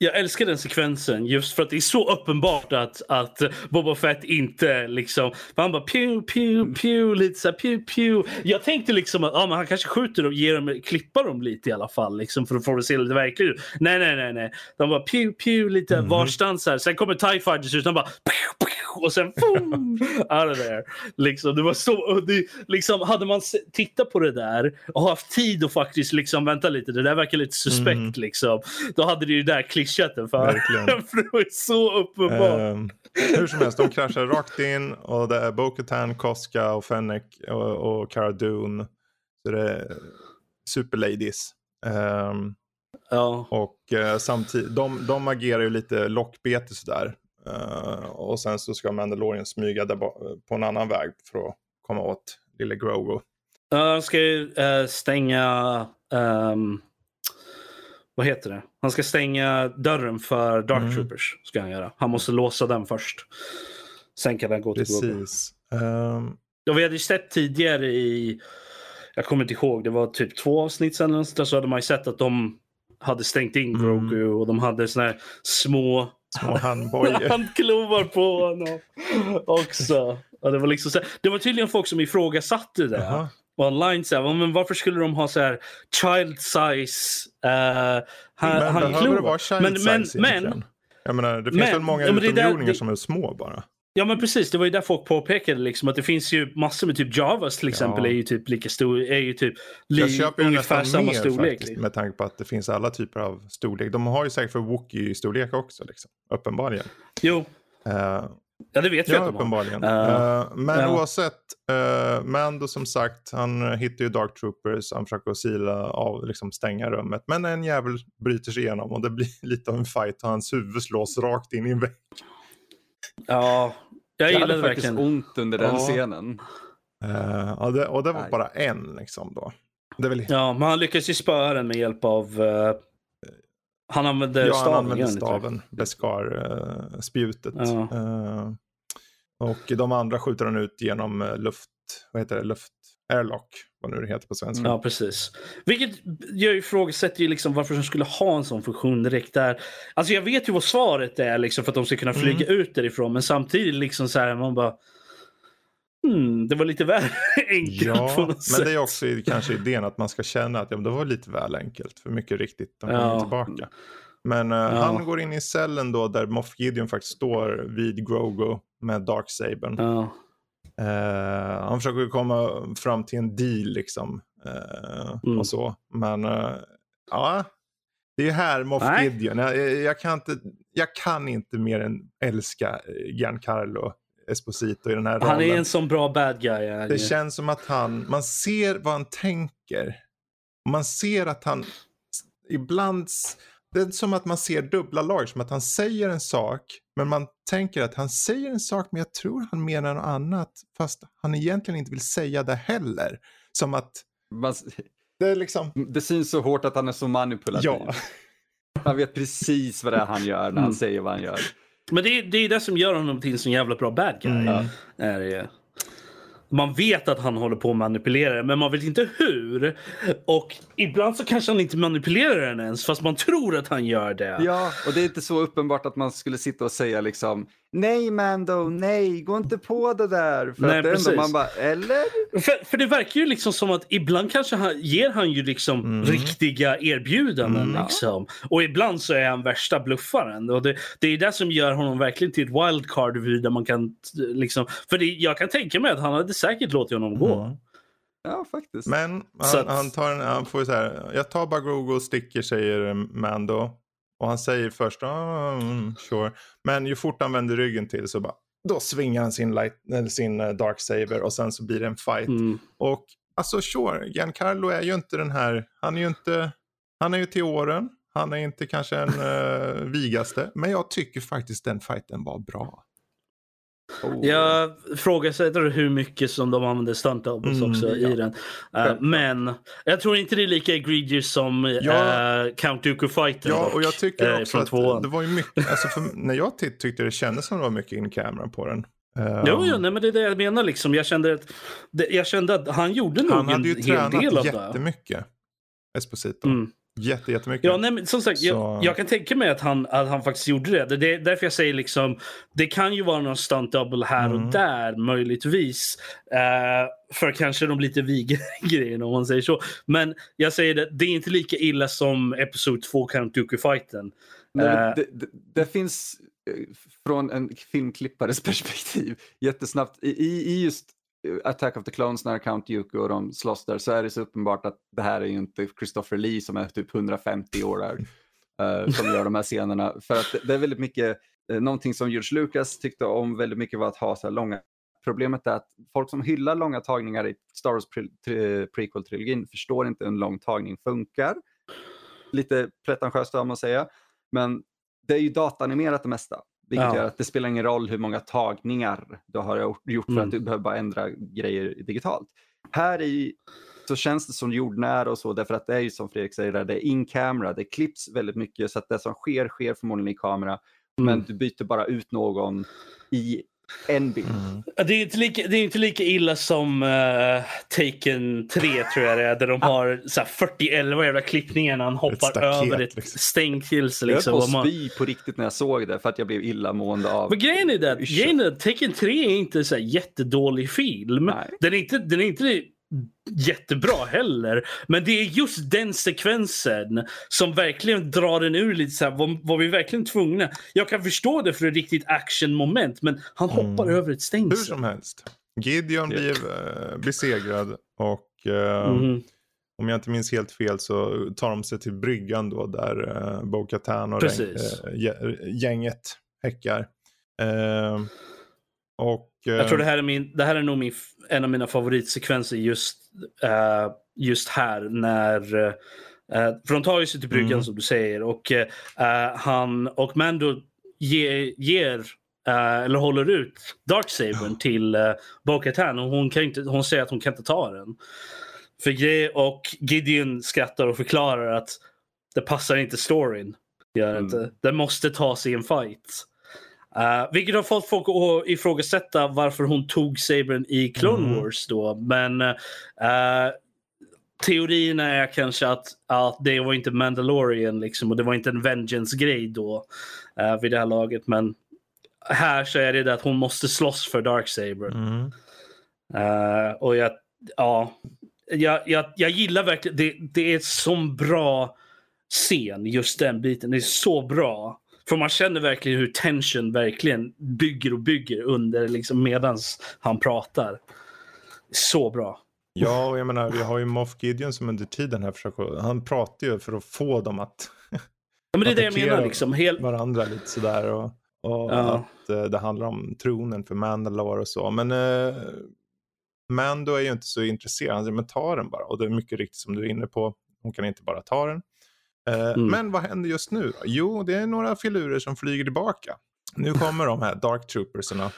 Jag älskar den sekvensen just för att det är så uppenbart att, att Boba Fett inte liksom... Han bara pew, pew, pew, lite så här pew, pew. Jag tänkte liksom att ja, men han kanske skjuter och ger dem, klippar dem lite i alla fall liksom för att få det att se lite verkligt ut. Nej, nej, nej, nej. De bara pew, pew lite Mhm. varstans här. Sen kommer TIE Fighters ut och de bara pew, pew, och sen boom, out of there. Liksom, det var så, det, liksom, hade man tittat på det där och haft tid att faktiskt liksom, vänta lite, det där verkar lite suspekt Mm. liksom. Då hade det ju där klyschat den för. För det var ju så uppenbart. Ehm, hur som helst, de kraschar rakt in och det är Bo-Katan, Koska och Fennec och, och Cara Dune. Så det är superladies. Ehm, ja. och uh, samtidigt, de, de agerar ju lite lockbete sådär. Eh, och sen så ska Mandalorian smyga på en annan väg för att komma åt lille Grogu. Han ska ju eh, stänga... ehm, vad heter det? Han ska stänga dörren för Dark Mm. Troopers. Ska han göra. Han måste låsa den först. Sen kan han gå till Grogu. Precis. Ehm, Ja, vi hade ju sett tidigare i, jag kommer inte ihåg, det var typ två avsnitt där, så hade man ju sett att de hade stängt in Mm. Grogu och de hade såna här små små handbojor. handklovar på honom också. Ja, det, var liksom här, det var tydligen folk som ifrågasatte det Jaha. online. Så här, men varför skulle de ha så här child size uh, Men handklovar? men, men, size men, egentligen? Jag menar, det finns men- väl många men utomjordingar som är små bara. Ja men precis, det var ju där folk påpekade liksom att det finns ju massor med typ Javas till exempel Ja. är ju typ lika stor, är ju typ li, Jag köper ju ungefär samma mer storlek. faktiskt liksom. med tanke på att det finns alla typer av storlek. De har ju säkert för Wookie-storlek också, liksom. uppenbarligen. Jo, Eh, ja det vet ja, att de har. uppenbarligen. Eh, Eh, men ja. oavsett, uh, Mando som sagt, han hittar ju Dark Troopers, han försöker sila av, liksom stänga rummet. Men en jävel bryter sig igenom och det blir lite av en fight och hans huvud slås rakt in i en vägg. Ja, jag Jag gillade hade faktiskt verkligen. ont under den Ja. scenen. Eh, och, det, och det var Nej. bara en liksom då. Väl Ja, men han lyckas ju spöa den med hjälp av... eh, han använde Ja, staven. använde han inte det? staven, Beskar-spjutet. Ja. och de andra skjuter han ut genom eh, luft, vad heter det, luft, airlock, vad nu det heter på svenska. Ja, precis. Vilket jag ifrågasätter ju liksom varför de skulle ha en sån funktion direkt där. Alltså jag vet ju vad svaret är liksom för att de ska kunna flyga Mm. ut därifrån. Men samtidigt liksom så här man bara... Hmm, det var lite väl enkelt Ja, på något men sätt. det är också kanske idén att man ska känna att ja, det var lite väl enkelt. För mycket riktigt, de kommer Ja. tillbaka. Men eh, Ja. han går in i cellen då där Moff Gideon faktiskt står vid Grogu med Darksabern. Ja. Eh, han försöker ju komma fram till en deal liksom. eh, Mm. Och så. Men eh, ja, det är här Moff. Gideon. Jag, jag, kan inte, jag kan inte mer än älska Giancarlo Esposito i den här rollen. Han är en sån bra bad guy. är Det ju. känns som att han, man ser vad han tänker. Man ser att han ibland, det är som att man ser dubbla lager, som att han säger en sak, men man tänker att han säger en sak, men jag tror han menar något annat, fast han egentligen inte vill säga det heller. Som att Man, det är liksom, det syns så hårt att han är så manipulativ. ja. Han vet precis vad det är han gör när han Mm. säger vad han gör. Men det är, det är det som gör honom till en så jävla bra bad guy. Mm. Är det. Man vet att han håller på att manipulera det, men man vet inte hur. Och ibland så kanske han inte manipulerar den ens, fast man tror att han gör det. Ja, och det är inte så uppenbart att man skulle sitta och säga liksom Nej Mando, nej, gå inte på det där. För Nej, att det är ändå precis. man bara, eller? För, för det verkar ju liksom som att ibland kanske han, ger han ju liksom Mm. riktiga erbjudanden. Mm. Liksom. Och ibland så är han värsta bluffaren. Och det, det är det som gör honom verkligen till ett wildcard där man kan liksom, För det, jag kan tänka mig att han hade säkert låtit honom gå. Mm. Ja, faktiskt. Men Så han, att- han, tar en, han får ju så här, jag tar bara Grogu och sticker säger Mando. Och han säger först, mm, sure. Men ju fort han vänder ryggen till så bara, då svingar han sin, light, eller sin uh, Dark Saber och sen så blir det en fight. Mm. Och alltså sure, Giancarlo är ju inte den här, han är ju inte, han är ju till åren. Han är inte kanske en uh, vigaste, men jag tycker faktiskt den fighten var bra. Oh. Jag ifrågasätter hur mycket som de använder stunt doubles Mm, också ja. i den. Eh, Självklart. men jag tror inte det är lika egregious som Ja. uh, Count Dooku fighten. Ja, och jag tycker eh, också att tvåan. det var ju mycket, alltså för, när jag tyckte det kändes som det var mycket in camera på den. Eh, Jo, jo nej, men det är det jag menar. Liksom. Jag, kände att, det, jag kände att han gjorde nog Han en hade ju hel tränat del av det. jättemycket. Esposito. Mm. Jätte, jättemycket. Ja, nej, men som sagt, Så- jag, jag kan tänka mig att han, att han faktiskt gjorde det. det. Det är därför jag säger liksom, det kan ju vara någon stunt double här Mm. och där möjligtvis. Eh, för kanske de lite vigare grejerna om man säger så. Men jag säger det, det är inte lika illa som Episod 2 Count Dooku-fighten. Eh. det, det, det finns eh, från en filmklippares perspektiv jättesnabbt i, i just Attack of the Clones när Count Dooku och de slåss där så är det så uppenbart att det här är ju inte Christopher Lee som är typ 150 år där uh, som gör de här scenerna. För att det, är väldigt mycket, uh, någonting som George Lucas tyckte om väldigt mycket var att ha så här långa Problemet är att folk som hyllar långa tagningar i Star Wars pre- tre- prequel-trilogin förstår inte hur en lång tagning funkar. Lite pretentiöst om man säga. Men det är ju datanimerat det mesta. Vilket Ja. gör att det spelar ingen roll hur många tagningar du har gjort för Mm. att du behöver bara ändra grejer digitalt. Här i så känns det som jordnära och så därför att det är ju som Fredrik säger, där, det är in camera, det klipps väldigt mycket så att det som sker sker förmodligen i kamera. Men Mm. du byter bara ut någon i en bild. Mm. Det är inte lika, det är inte lika illa som uh, Taken 3 tror jag det är. Där de har så här 41 jävla klippningar när han hoppar staket, över ett liksom. stäng till sig. Jag höll Liksom. på Och att man- spy på riktigt när jag såg det för att jag blev illamående av Men grejen är att Taken 3 är inte så här jättedålig film. Nej. Den är, inte, den är inte jättebra heller. Men det är just den sekvensen som verkligen drar den ur lite så här, var, var vi verkligen tvungna? Jag kan förstå det för ett riktigt actionmoment men han Mm. hoppar över ett Hur stängsel. som helst. Gideon blir uh, besegrad och eh, Mhm. om jag inte minns helt fel så tar de sig till bryggan då där uh, Bo-Katan och Precis. gäng- eh, gä- gänget häckar. Eh, och, eh, Jag tror det här är, min, det här är nog min, en av mina favoritsekvenser just, eh, just här när uh, för de tar ju sig till bryggan Mm. som du säger och eh, han och Mando ge, ger eh, eller håller ut Darksabern till uh, Bo-Katan och hon, kan inte, hon säger att hon kan inte ta den. För grej, och Gideon skrattar och förklarar att det passar inte storyn. Det Gör Mm. inte. Den måste tas i en fight. Uh, vilket har fått folk att ifrågasätta varför hon tog sabern i Clone Mm. Wars då. Men uh, teorierna är kanske att, att det var inte Mandalorian liksom och det var inte en vengeance-grej då uh, vid det här laget. Men här så är det det att hon måste slåss för Darksaber. Mm. Uh, och jag, ja, jag, jag, jag gillar verkligen, det, det är ett sån bra scen, just den biten. Det är så bra. För man känner verkligen hur tension verkligen bygger och bygger under liksom medans han pratar. Så bra. Ja, och jag menar, vi har ju Moff Gideon som under tiden här försöker, han pratar ju för att få dem att Ja, men det är det jag menar. Liksom. Hel... varandra lite sådär. Och, och Ja. att eh, det handlar om tronen för Mandalore och så. Men eh, Mando är ju inte så intresserad, han säger men ta den bara. Och det är mycket riktigt som du är inne på, hon kan inte bara ta den. Eh, Mm. Men vad händer just nu? då? Jo, det är några filurer som flyger tillbaka. Nu kommer de här Dark Troopersarna.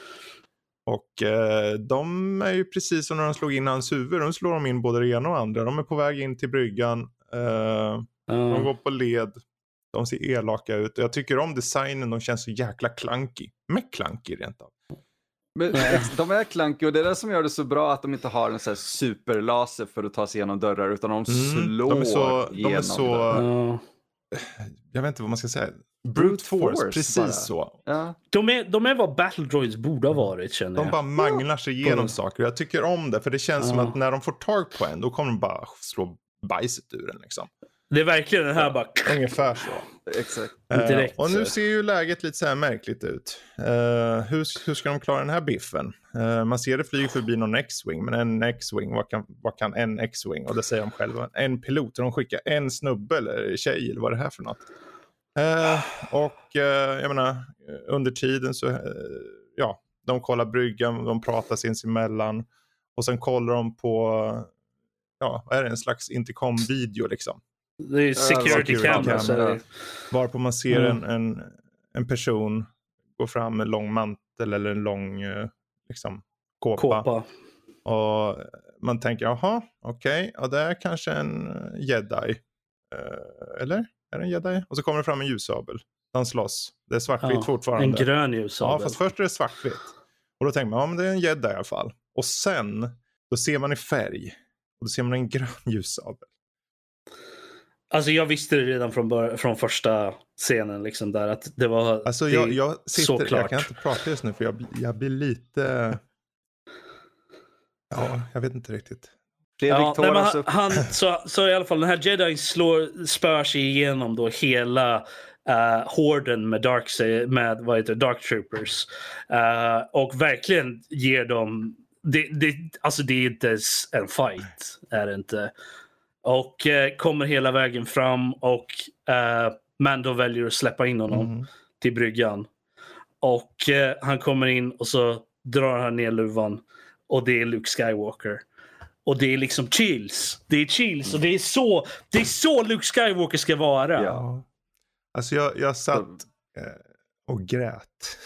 Och eh, de är ju precis som när de slog in hans huvud. De slår de in både det ena och andra. De är på väg in till bryggan. Eh, de Ja. går på led. De ser elaka ut. Jag tycker om designen. De känns så jäkla clunky. Med clunky rent av. Men de är klankiga och det är det som gör det så bra att de inte har en sån här superlaser för att ta sig igenom dörrar utan de Mm, slår de är så- de är igenom så- dörrar. Ja. Jag vet inte vad man ska säga. Brute force, force precis bara. så. Ja. De, är, de är vad Battle Droids borde ha varit känner De jag. bara manglar sig igenom Ja. saker. Jag tycker om det. För det känns som Ja. att när de får tag på en. Då kommer de bara slå bajset ur en. Liksom. Det är verkligen den här bara... Ungefär så. Exakt. Eh, Direkt, och nu så. ser ju läget lite så här märkligt ut. Eh, hur, hur ska de klara den här biffen? Eh, man ser det flyger förbi någon X-Wing, men en X-Wing, vad kan, vad kan en X-Wing? Och det säger de själva. En pilot, och de skickar en snubbe eller tjej eller vad är det här för något? Eh, och eh, jag menar, under tiden så, eh, ja, de kollar bryggan, de pratar sinsemellan. Och sen kollar de på, ja, vad är det, en slags intercom-video liksom. Det är security security cameras. camera. är det. Varpå man ser Mm. en, en, en person gå fram med lång mantel eller en lång eh, liksom, kåpa. Kåpa. Och man tänker, jaha, okej, ja, det är kanske en jedi. Eh, eller? Är det en jedi? Och så kommer det fram en ljussabel. Han slåss. Det är svartvitt Ja, fortfarande. En grön Ja, ljussabel. fast först är det svartvitt. Och då tänker man, ja men det är en jedi i alla fall. Och sen, då ser man i färg. Och då ser man en grön ljussabel. Alltså jag visste det redan från, bör- från första scenen. Liksom, där att det var... Alltså det, jag, jag sitter, jag såklart. kan inte prata just nu för jag, blir- jag blir lite... Ja, jag vet inte riktigt. Fredrik Ja, tar nej, han, han, så, så i alla fall, den här jedin slår, spör sig igenom då hela uh, horden med Dark, med, vad heter Dark Troopers. Eh, och verkligen ger dem... Det, det, alltså det är inte en fight. Är det inte. Och eh, kommer hela vägen fram och uh, Mando väljer att släppa in honom Mm. till bryggan. Och eh, han kommer in och så drar han ner luvan. Och det är Luke Skywalker. Och det är liksom chills. Det är chills och det är så, det är så Luke Skywalker ska vara. Ja. Ja. Alltså jag, jag satt eh, och grät.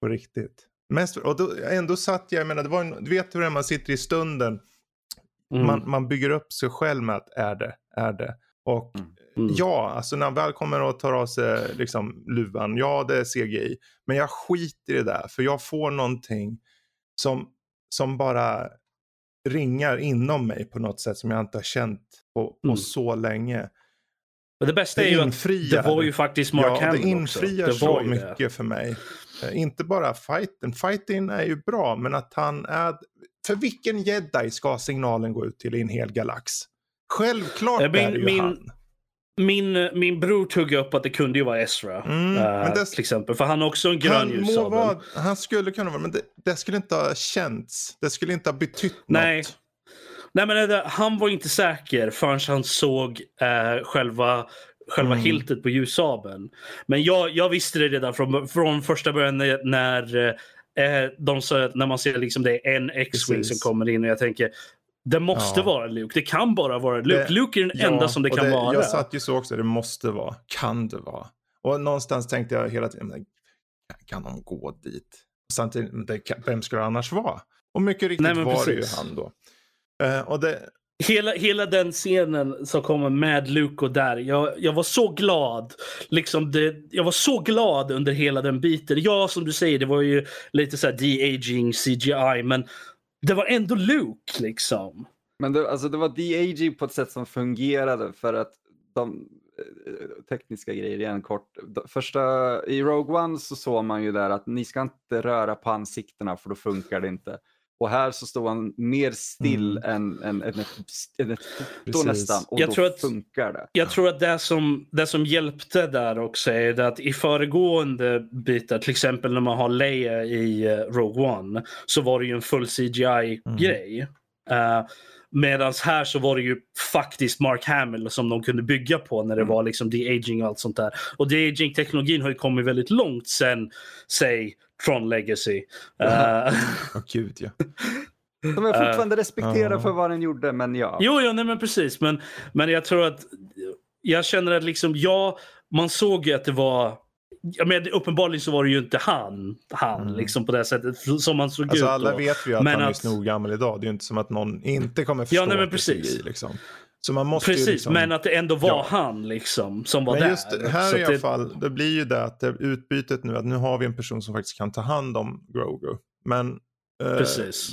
På riktigt. Mest, och då, ändå satt jag, jag menar, det var en, du vet hur det är man sitter i stunden. Mm. Man, man bygger upp sig själv med att är det, är det. Och Mm. Ja, alltså när han väl kommer och tar av sig liksom, luvan, ja det är CGI. Men jag skiter i det där, för jag får någonting som, som bara ringar inom mig på något sätt som jag inte har känt på, på Mm. så länge. Och det bästa Det är ju att infriar. det var ju faktiskt Mark ja, det Hamill infriar också. Det var så ju det. mycket för mig. Eh, inte bara fighten. Fighten är ju bra, men att han är... För vilken jedi ska signalen gå ut till i en hel galax? Självklart Eh, min- är det ju min- han. Min, min bror tog upp att det kunde ju vara Ezra. Mm, eh, men det- Till exempel. För han har också en grön ljussabel. han skulle kunna vara, men det, det skulle inte ha känts. Det skulle inte ha betytt Nej. något. Nej, men det, han var inte säker förrän han såg eh, själva, själva Mm. hiltet på ljussabeln. Men jag, jag visste det redan från, från första början när, när, eh, de sa när man ser liksom det är en X-Wing Precis. som kommer in och jag tänker det måste Ja. vara Luke. Det kan bara vara Luke. Det- Luke är den Ja, enda som det kan vara. Jag satt ju så också, det måste vara. Kan det vara? Och någonstans tänkte jag hela tiden, kan de gå dit? Samtidigt, det, vem skulle det annars vara? Och mycket riktigt Nej, var det ju precis. han då. Eh, och det, Hela, hela den scenen som kommer med Luke och där. Jag, jag var så glad. Liksom det, jag var så glad under hela den biten. Ja, som du säger, det var ju lite så här de-aging CGI. Men det var ändå Luke liksom. Men det, alltså, det var de-aging på ett sätt som fungerade för att de eh, tekniska grejer igen kort. Första, I Rogue One så såg man ju där att ni ska inte röra på ansiktena för då funkar det inte. Och här så står han mer still Mm. än, än, än, ett, än ett foto Precis. nästan. Och Jag då tror att- funkar det. Jag tror att det som, det som hjälpte där också är det att i föregående bitar, till exempel när man har Leia i eh, Rogue One, så var det ju en full CGI-grej. Uh, Medan här så var det ju faktiskt Mark Hamill som de kunde bygga på när det Mm. var liksom de-aging och allt sånt där. Och de-aging-teknologin har ju kommit väldigt långt sen, säg, Tron Legacy. Eh, Åh gud ja. Som jag fortfarande respekterar ja. för vad den gjorde, men ja. Jo, jo nej, men precis. Men, men jag tror att jag känner att liksom, ja, man såg ju att det var jag menar, uppenbarligen så var det ju inte han, han Mm. liksom på det sättet som han såg Alltså ut. alla då. vet vi att Men han är att- snorgammal idag. Det är ju inte som att någon inte kommer förstå Ja, nej, men det är precis. CGI, liksom. Så man måste ju Precis, liksom... men att det ändå var Ja. han liksom som var Men där. just det, här Så i alla fall, det blir ju det att det utbytet nu, att nu har vi en person som faktiskt kan ta hand om Grogu. Men eh,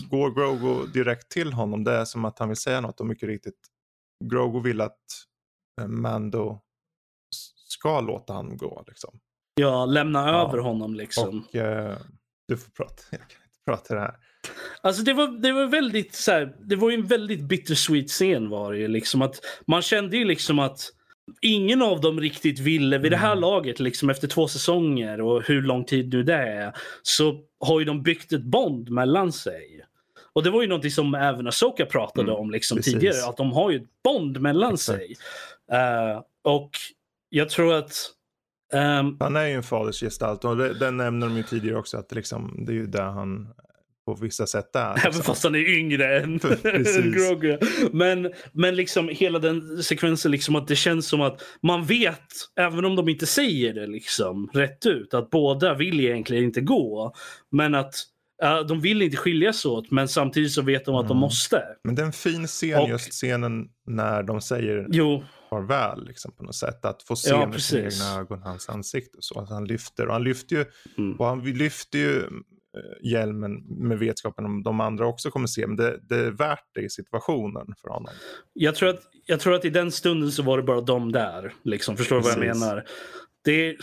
går Grogu direkt till honom, det är som att han vill säga något och mycket riktigt, Grogu vill att eh, Mando ska låta han gå. Liksom. Ja, lämna Ja. över honom liksom. Och eh, du får prata, jag kan inte prata det här. Alltså det var, det var väldigt så här, det var ju en väldigt bittersweet scen var det ju liksom att man kände ju liksom att ingen av dem riktigt ville vid det här Mm. laget liksom efter två säsonger och hur lång tid nu det är så har ju de byggt ett bond mellan sig. Och det var ju någonting som även Asoka pratade Mm, om liksom precis. tidigare att de har ju ett bond mellan Exakt. sig. Eh, och jag tror att ehm, Han är ju en fadersgestalt och det, den nämner de ju tidigare också att liksom, det är ju där han på vissa sätt är. Även Liksom. fast han är yngre än, än Grogu. Men, men liksom hela den sekvensen, liksom att det känns som att man vet, även om de inte säger det liksom rätt ut, att båda vill egentligen inte gå. Men att ja, de vill inte skiljas åt, men samtidigt så vet de att de Mm. måste. Men det är en fin scen, Och- just scenen när de säger Jo, farväl liksom, på något sätt. Att få se Ja, med sina egna ögon hans ansikte. och Så att han lyfter. Och han lyfter ju, Mm. och han lyfter ju eh, hjälmen med vetskapen om de andra också kommer se. Men det, det är värt det i situationen för honom. jag tror, att, jag tror att i den stunden så var det bara de där. Liksom, förstår du vad jag menar? Det,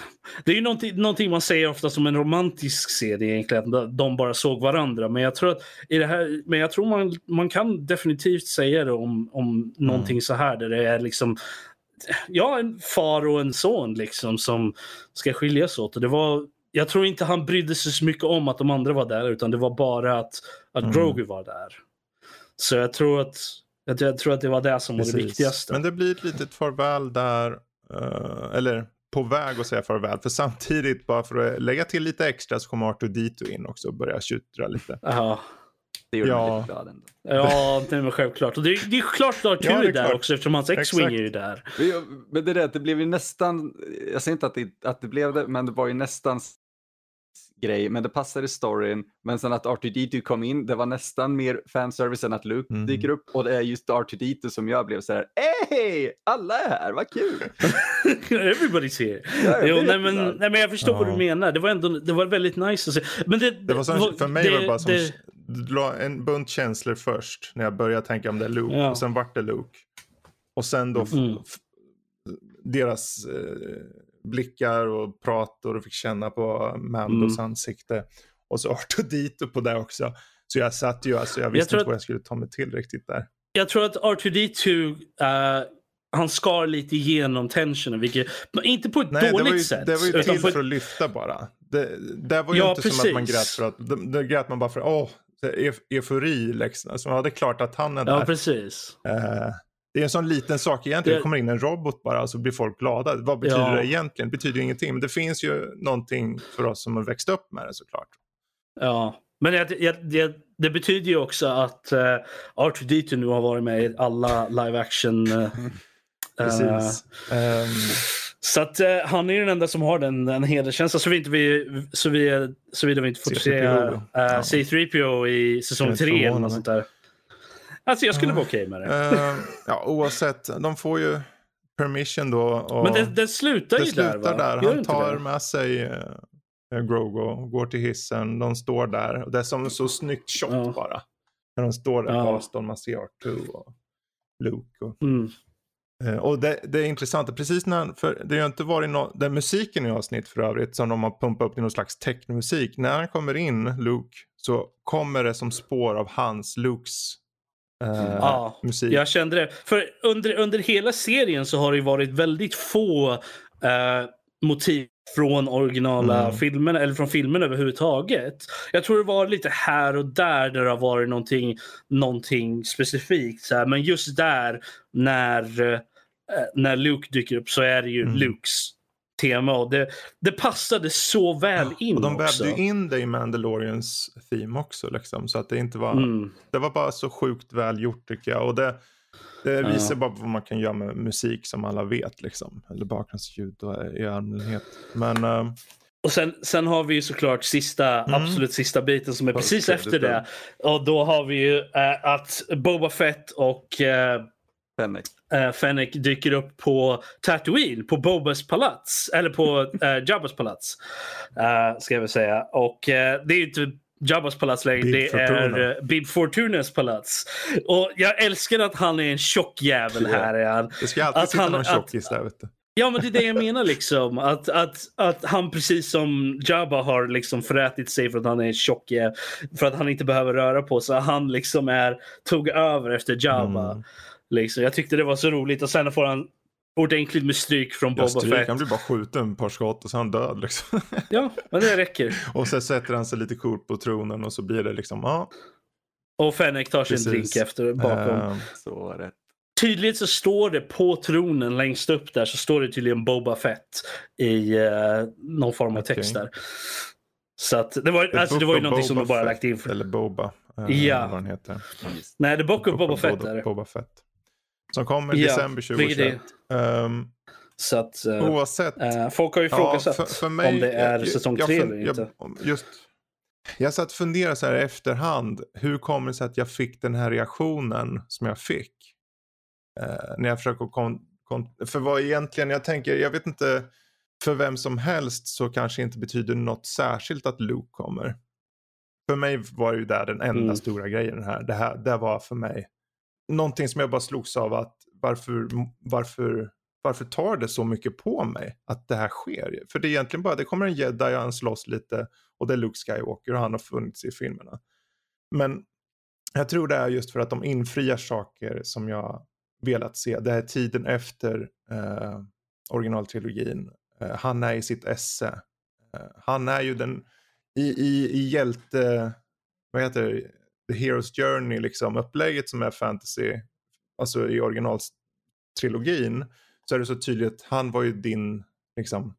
det är ju någonting, någonting man säger ofta som en romantisk serie egentligen. De bara såg varandra. Men jag tror att i det här, men jag tror man, man kan definitivt säga det om, om någonting så här. Där det är liksom ja, en far och en son liksom som ska skiljas åt. Och det var, jag tror inte han brydde sig så mycket om att de andra var där. Utan det var bara att, att Mm. Grogu var där. Så jag tror att jag, jag tror att det var det som var det Precis. viktigaste. Men det blir ett litet farväl där. eh, eller på väg att säga farväl. För samtidigt, bara för att lägga till lite extra, så kommer Arthur Dito in också och börjar tjuttra lite. Ja, Det gjorde Ja. mig lite glad ändå. ja det är väl självklart. Och det, är- det är klart att Ja, Arthur det är är där också eftersom hans X-Wing är ju där. Men det, är det, det blev ju nästan, jag säger inte att det, att det blev det, men det var ju nästan grej, men det passade i storyn. Men sen att R2D2 kom in, det var nästan mer fanservice än att Luke Mm. dyker upp. Och det är just R2D2 som jag blev så här, hej, alla är här, vad kul! Everybody's here. Jo, nej, men, det. nej, men jag förstår vad Ja. du menar. Det var ändå det var väldigt nice att se. Men det, Det var som, för mig var det bara som det- det la en bunt känslor först när jag började tänka om det är Luke Ja. och sen vart det Luke. Och sen då Mm. deras eh, blickar och prat och du fick känna på Mandos Mm. ansikte. Och så Arthur Dito på det också. Så jag satt ju, alltså jag visste tror inte att- vad jag skulle ta mig till riktigt där. Jag tror att R2D2 eh, han skar lite igenom tensionen. Vilket, inte på ett Nej, det dåligt var ju, sätt. det var ju till ett- för att lyfta bara. Det, det var ju Ja, inte som att man precis. grät för att, det, det grät man bara för, åh, det euf- eufori liksom. Alltså, ja, det är klart att han är där. Ja, precis. Eh, det är en sån liten sak egentligen. Det- Det kommer in en robot bara och så blir folk glada. Vad betyder Ja. det egentligen? Det betyder ingenting. Men det finns ju någonting för oss som har växt upp med det såklart. Ja. Men det, det, det, det betyder ju också att uh, R2D2 nu har varit med i alla live action. eh, eh, Precis. Ehm, så att eh, han är ju den enda som har den, den hederskänslan. Så vi inte vi, så vi, såvida vi inte får se C3PO. uh, Ja. C3PO i säsong Skulle inte 3 eller något sånt där. Alltså jag skulle vara okej med det. ehm, ja, oavsett, de får ju permission då. Och Men det, det slutar det ju slutar där där. Han tar med sig uh, Grogo, går till hissen. De står där. Och det är som så snyggt shot Ja. bara. När de står där Ja. avstånd. Man ser R2 och Luke. Och... Mm. Eh, och det, det är intressant, precis när, för det har ju inte varit no, den musiken i avsnitt för övrigt som de har pumpat upp till någon slags technomusik. När han kommer in, Luke, så kommer det som spår av hans, Lukes eh, Ja, musik. Jag kände det. För under, under hela serien så har det varit väldigt få eh, motiv från originala Mm. filmerna eller från filmen överhuvudtaget. Jag tror det var lite här och där där det har varit någonting, någonting specifikt. Så här. Men just där när, eh, när Luke dyker upp så är det ju Mm. Lukes tema. Och det, det passade så väl in och de vävde ju in det i Mandalorians theme också. Liksom, så att det inte var, Mm. det var bara så sjukt väl gjort tycker jag. Och det, det Ja. visar bara vad man kan göra med musik som alla vet. Liksom. Eller bakgrundsljud och, i allmänhet. Men eh, Och sen, sen har vi ju såklart sista, Mm. absolut sista biten som är precis efter det. Och då har vi ju eh, att Boba Fett och eh, Fennec. eh, Fennec dyker upp på Tatooine, på Bobas palats. Eller på eh, Jabbas palats. Uh, ska jag väl säga. Och eh, det är ju inte Jabbas palats längre, det Fortuna. är eh, Bib Fortunas palats. Och jag älskar att han är en tjock jävel här. Är han. det ska alltid Att sitta han- någon tjockis där. Vet du. Ja men det är det jag menar liksom. Att, att, att han precis som Jabba har liksom förätit sig för att han är tjock. För att han inte behöver röra på sig. Han liksom är, tog över efter Jabba. Mm. Liksom. Jag tyckte det var så roligt och sen får han ordentligt med stryk från Boba stryk, Fett. han blir bara skjuten ett par skott och så är han död. Liksom. Ja, men det räcker. och sen sätter han sig lite coolt på tronen och så blir det liksom, ja. Och Fennec tar sin drink efter bakom. eh, Så det. Tydligt så står det på tronen längst upp där så står det tydligen Boba Fett i eh, någon form av Okej. text där. Så att det var, alltså, det var ju någonting som Boba de bara Fett, lagt in. För. Eller Boba. eh, Ja. Vad den heter. Nej, Book of Book Boba of Fett Boba- är det. Boba Fett. Som kommer i Ja, december vilket 2021. Um, Så att, eh, oavsett. eh, folk har ju Ja, ifrågasatt för, för mig, om det är jag- säsong jag tre fun- eller inte. Jag, just, jag satt och funderade så här i efterhand. Hur kommer det sig att jag fick den här reaktionen som jag fick? Eh, när jag försöker kon, kon, För vad egentligen, jag tänker, jag vet inte. För vem som helst så kanske inte betyder något särskilt att Luke kommer. För mig var ju där den enda Mm. stora grejen här. Det här. Det var för mig någonting som jag bara slogs av att varför, varför, varför tar det så mycket på mig att det här sker? För det är egentligen bara, det kommer en jedi och han slåss lite och det är Luke Skywalker och han har funnits i filmerna. Men jag tror det är just för att de infriar saker som jag velat se. Det är tiden efter eh, originaltrilogin. Eh, han är i sitt esse. Eh, han är ju den, i, i, i hjälte, vad heter det, The Hero's Journey, liksom upplägget som är fantasy, alltså i originaltrilogin, så är det så tydligt att han var ju din, liksom,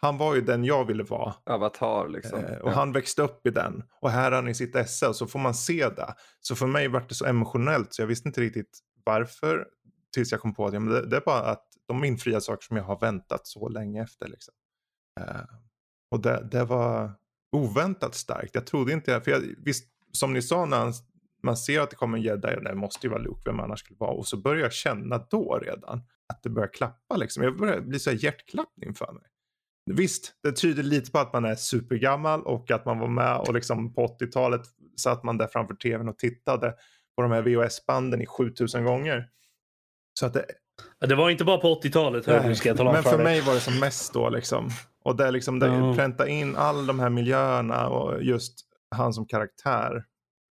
han var ju den jag ville vara. Avatar liksom. Eh, och Ja. han växte upp i den. Och här är han i sitt esse och så får man se det. Så för mig var det så emotionellt så jag visste inte riktigt varför. Tills jag kom på att ja, men det, det är bara att de infriar saker som jag har väntat så länge efter. Liksom. Eh, och det, det var oväntat starkt. Jag trodde inte, för jag, visst, som ni sa när han, man ser att det kommer en jedi, och det måste ju vara Luke, vem annars skulle vara. Och så börjar jag känna då redan att det börjar klappa liksom. Jag börjar bli så här hjärtklappning för mig. Visst, det tyder lite på att man är supergammal och att man var med och liksom på 80-talet satt man där framför tvn och tittade på de här VHS-banden i 7000 gånger. Så att det, Det var inte bara på 80-talet, hör du, ska jag tala om men för, för mig var det som mest då liksom. Och det är liksom, det Ja. pränta in alla de här miljöerna och just han som karaktär.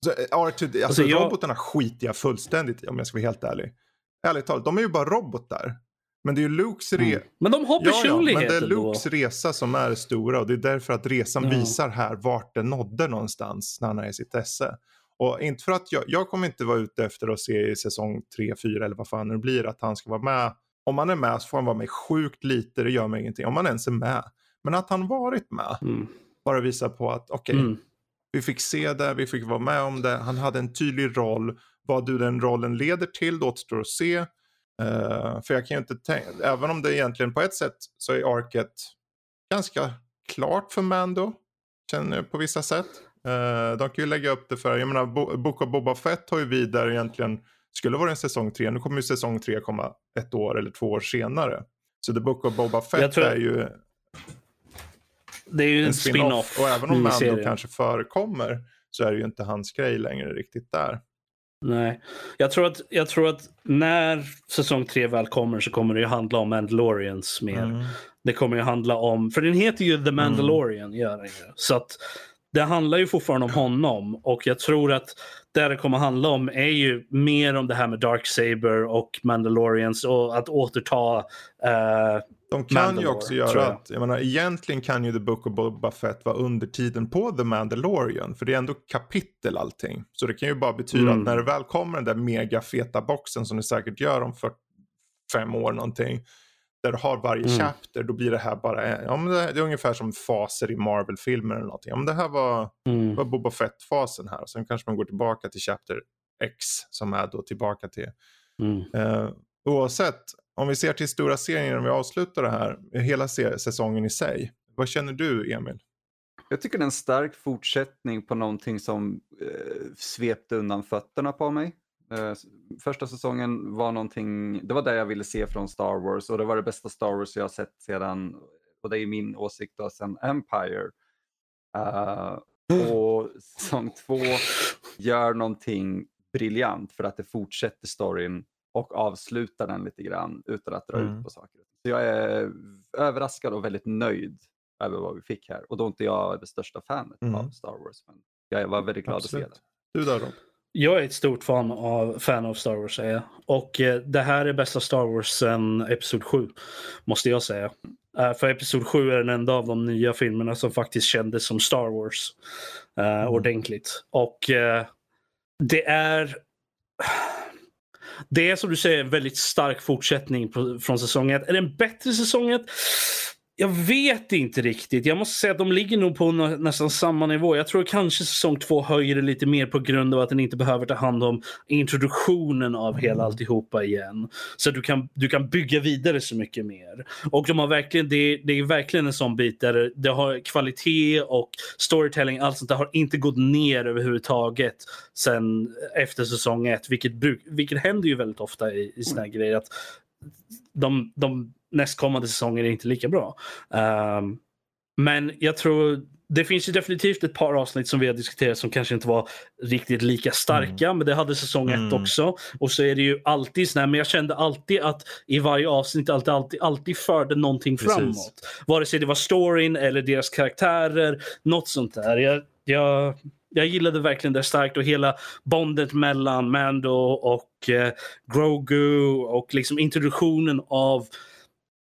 Så, eh, R2, alltså, Alltså, jag- robotarna skiter jag fullständigt i om jag ska vara helt ärlig. Ärligt talat, de är ju bara robotar. Men det är ju Lukes re- Mm. Men de har Ja, ja, personlighet men det är. Lukes resa som är stora och det är därför att resan Ja. visar här vart det nådde någonstans när han är i sitt esse. Och inte för att jag, jag kommer inte vara ute efter att se i säsong 3, 4 eller vad fan det blir att han ska vara med. Om han är med så får han vara med sjukt lite, det gör mig ingenting. Om han ens är med. Men att han varit med Mm. bara visar på att okej, Mm. Vi fick se det, vi fick vara med om det. Han hade en tydlig roll. Vad du den rollen leder till, det återstår att se. Eh, för jag kan ju inte tänka, även om det egentligen på ett sätt så är arket ganska klart för Mando. Känner på vissa sätt. Eh, de kan ju lägga upp det för, jag menar Bo- Book of Boba Fett har ju vi där egentligen, skulle vara en säsong tre, nu kommer ju säsong tre komma ett år eller två år senare. Så The Book of Boba Fett tror- är ju Det är ju en en spin-off. spin-off. Och även om Mando kanske förekommer så är det ju inte hans grej längre riktigt där. Nej, jag tror, att, jag tror att när säsong tre väl kommer så kommer det ju handla om Mandalorians mer. Mm. Det kommer ju handla om, för den heter ju The Mandalorian, gör den ju. Så att det handlar ju fortfarande om honom och jag tror att det det kommer handla om är ju mer om det här med Dark Saber och Mandalorians och att återta eh, De kan ju också göra jag. att, jag menar egentligen kan ju The Book of Boba Fett vara under tiden på The Mandalorian. För det är ändå kapitel allting. Så det kan ju bara betyda Mm. att när det väl kommer den där mega feta boxen som det säkert gör om 45 år någonting. Där du har varje Mm. chapter, då blir det här bara, ja men det, det är ungefär som faser i Marvel-filmer eller någonting. Ja men det här var, mm, var Boba Fett-fasen här. Sen kanske man går tillbaka till chapter X som är då tillbaka till mm. Eh, oavsett, om vi ser till stora serien när vi avslutar det här, hela säsongen i sig. Vad känner du Emil? Jag tycker det är en stark fortsättning på någonting som eh, svepte undan fötterna på mig. Eh, första säsongen var någonting, det var det jag ville se från Star Wars och det var det bästa Star Wars jag har sett sedan, och det är min åsikt då, sedan Empire. Eh, och säsong två gör någonting briljant för att det fortsätter storyn och avslutar den lite grann utan att dra Mm. ut på saker. Så jag är överraskad och väldigt nöjd över vad vi fick här. Och då är inte jag det största fanet Mm. av Star Wars. Men jag var väldigt glad att se det. Du då Rob? Jag är ett stort fan av, fan av Star Wars är jag. Och eh, det här är bästa Star Wars sen Episod 7. Måste jag säga. Eh, för Episod 7 är den enda av de nya filmerna som faktiskt kändes som Star Wars. eh, Ordentligt. Och eh, det är... Det är som du säger en väldigt stark fortsättning på, från säsong 1. Är det en bättre säsong 1? Jag vet inte riktigt. Jag måste säga att de ligger nog på nä- nästan samma nivå. Jag tror kanske säsong två höjer det lite mer på grund av att den inte behöver ta hand om introduktionen av hela alltihopa igen. Så du kan, du kan bygga vidare så mycket mer. Och de har verkligen, det, det är verkligen en sån bit där det har kvalitet och storytelling, allt sånt där har inte gått ner överhuvudtaget sen efter säsong ett. Vilket, bruk, vilket händer ju väldigt ofta i, i såna här grejer. Att de, de nästkommande säsonger är inte lika bra. Ehm, men jag tror det finns ju definitivt ett par avsnitt som vi har diskuterat som kanske inte var riktigt lika starka, men det hade säsong ett Mm. också. Och så är det ju alltid sådär, men jag kände alltid att i varje avsnitt alltid, alltid, alltid förde någonting Precis. framåt. Vare sig det var storyn eller deras karaktärer, något sånt där. Jag, jag, jag gillade verkligen det starkt och hela bondet mellan Mando och eh, Grogu och liksom introduktionen av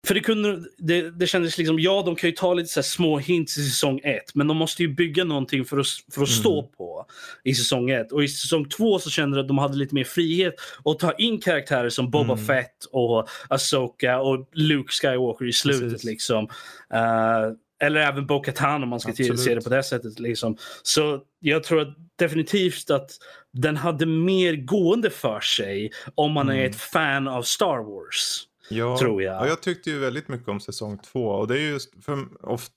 för det, kunde, det, det kändes liksom, ja de kan ju ta lite så här små hints i säsong ett men de måste ju bygga någonting för att, för att stå på i säsong ett. Och i säsong två så kände jag att de hade lite mer frihet att ta in karaktärer som Boba Mm. Fett och Asoka och Luke Skywalker i slutet. Precis. liksom. Eh, eller även Bo-Katan om man ska Absolut. se det på det sättet. Liksom. Så jag tror att definitivt att den hade mer gående för sig om man är Mm. ett fan av Star Wars. Ja, Tror jag. Och jag tyckte ju väldigt mycket om säsong två. Och det är just för, of,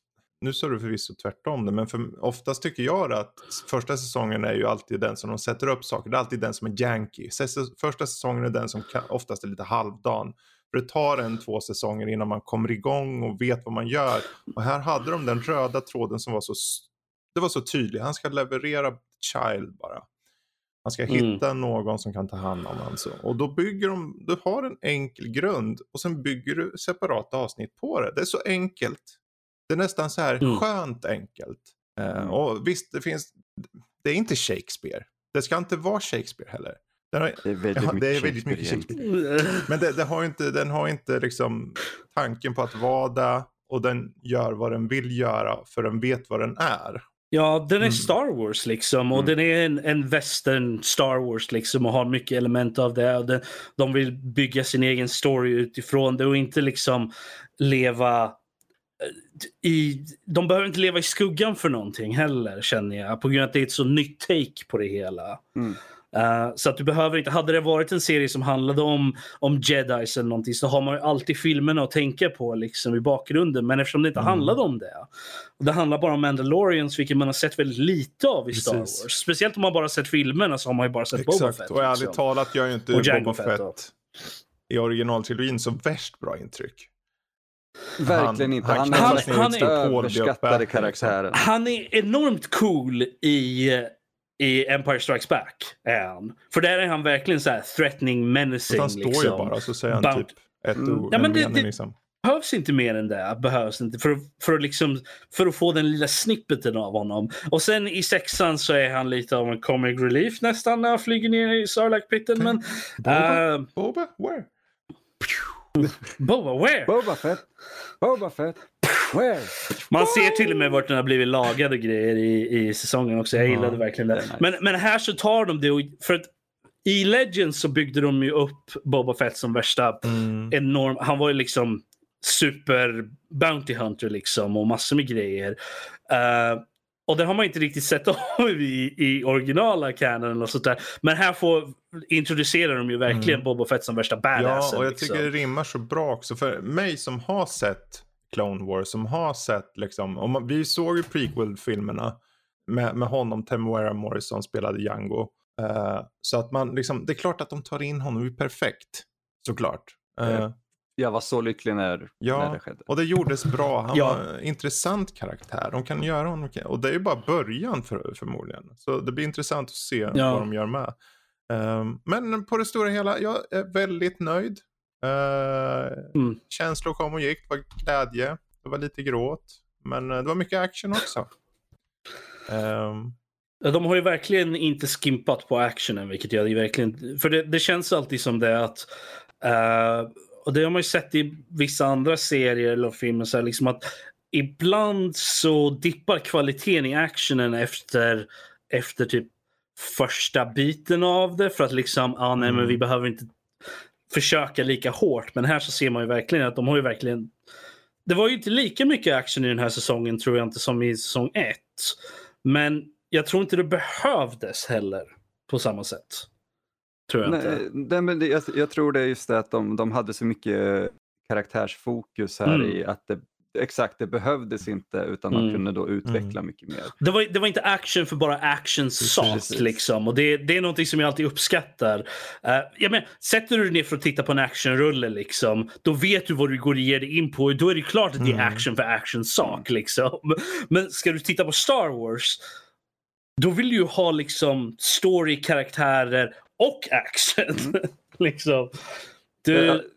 nu sa du förvisso tvärtom det, men för, oftast tycker jag att första säsongen är ju alltid den som de sätter upp saker. Det är alltid den som är janky. Första säsongen är den som oftast är lite halvdan. För det tar en, två säsonger innan man kommer igång och vet vad man gör. Och här hade de den röda tråden som var så, det var så tydlig. Han ska leverera child bara. Han ska Mm. hitta någon som kan ta hand om honom. Och då bygger de, du har en enkel grund och sen bygger du separata avsnitt på det. Det är så enkelt. Det är nästan så här Mm. skönt enkelt. Mm. och visst, det finns, det är inte Shakespeare. Det ska inte vara Shakespeare heller. Har, Det är väldigt ja, mycket det är väldigt mycket Shakespeare Shakespeare. Men det, det har inte, den har inte liksom tanken på att vara där och den gör vad den vill göra för den vet vad den är. Ja, den är Mm. Star Wars liksom och Mm. den är en, en western Star Wars liksom och har mycket element av det. Och den, de vill bygga sin egen story utifrån det och inte liksom leva eh, i, de behöver inte leva i skuggan för någonting heller känner jag på grund av att det är ett så nytt take på det hela. Mm. Eh, så att du behöver inte, hade det varit en serie som handlade om, om jedis eller någonting så har man ju alltid filmerna att tänka på liksom i bakgrunden. Men eftersom det inte Mm. handlade om det. Och det handlar bara om Mandalorians vilket man har sett väldigt lite av i Star Precis. Wars. Speciellt om man bara sett filmerna så har man ju bara sett Boba Fett. Exakt, och ärligt liksom. talat gör ju inte Och Boba Fett Fett då. i originaltrilogin så värst bra intryck. Verkligen Han- inte. han Han, är ett mest Paul överskattade karaktären. Han är enormt cool i, i Empire Strikes Back. Är han. För där är han verkligen så här threatening, menacing. han står liksom. ju bara så säger han Bound- typ ett Mm. ord, Ja, men en det- mening det- liksom. behövs inte mer än det. Behövs inte för, att- för, att liksom, för att få den lilla snippeten av honom. Och sen i sexan så är han lite av en comic relief nästan när han flyger ner i Sarlacc-pitten. Men Boba? uh, Boba? Where? Boba, where? Boba Fett! Boba Fett! Man ser till och med vart den har blivit lagad och grejer i, i säsongen också. Jag Ja, gillade verkligen det. det nice. Men, men här så tar de det och, för att i Legends så byggde de ju upp Boba Fett som värsta Mm. enorm. Han var ju liksom super Bounty Hunter liksom och massor med grejer. Eh, och det har man inte riktigt sett av i, i originala canon och sånt där. Men här får, introducerar de ju verkligen Mm. Boba Fett som värsta Ja, badassen. och jag liksom. tycker det rimmar så bra också. För mig som har sett Clone Wars, som har sett liksom, och man, vi såg ju prequel-filmerna med, med honom, Temuera Morrison spelade Django. Eh, så att man liksom, det är klart att de tar in honom, är perfekt. Såklart. Ja. Jag var så lycklig när, Ja. när det skedde. Och det gjordes bra. Han Ja. var en intressant karaktär. De kan göra honom. Och det är ju bara början för, förmodligen. Så det blir intressant att se Ja. vad de gör med. Ehm, men på det stora hela, jag är väldigt nöjd. Uh, Mm. Känslor kom och gick. Det var glädje. Det var lite gråt. Men eh, det var mycket action också. Ehm, De har ju verkligen inte skimpat på actionen, vilket jag verkligen... För det, det känns alltid som det att... eh, och det har man ju sett i vissa andra serier eller filmer, så här, liksom att ibland så dippar kvaliteten i actionen efter, efter typ första biten av det. För att liksom, ah, nej men Mm. vi behöver inte försöka lika hårt. Men här så ser man ju verkligen att de har ju verkligen... Det var ju inte lika mycket action i den här säsongen tror jag inte som i säsong ett. Men jag tror inte det behövdes heller på samma sätt. Tror jag inte. Nej, nej, men det, jag, jag tror det är just det att de, de hade så mycket karaktärsfokus här Mm. i att det, exakt, det behövdes inte utan man Mm. kunde då utveckla mycket mer. Det var, det var inte action för bara actions sak. Liksom. Och det, det är någonting som jag alltid uppskattar. Uh, ja, men, sätter du dig ner för att titta på en actionrulle, liksom, då vet du vad du går och ger dig in på. Då är det klart att det är Mm. action för actions sak. Liksom. Men ska du titta på Star Wars, då vill du ju ha liksom, story, karaktärer och action. liksom. du,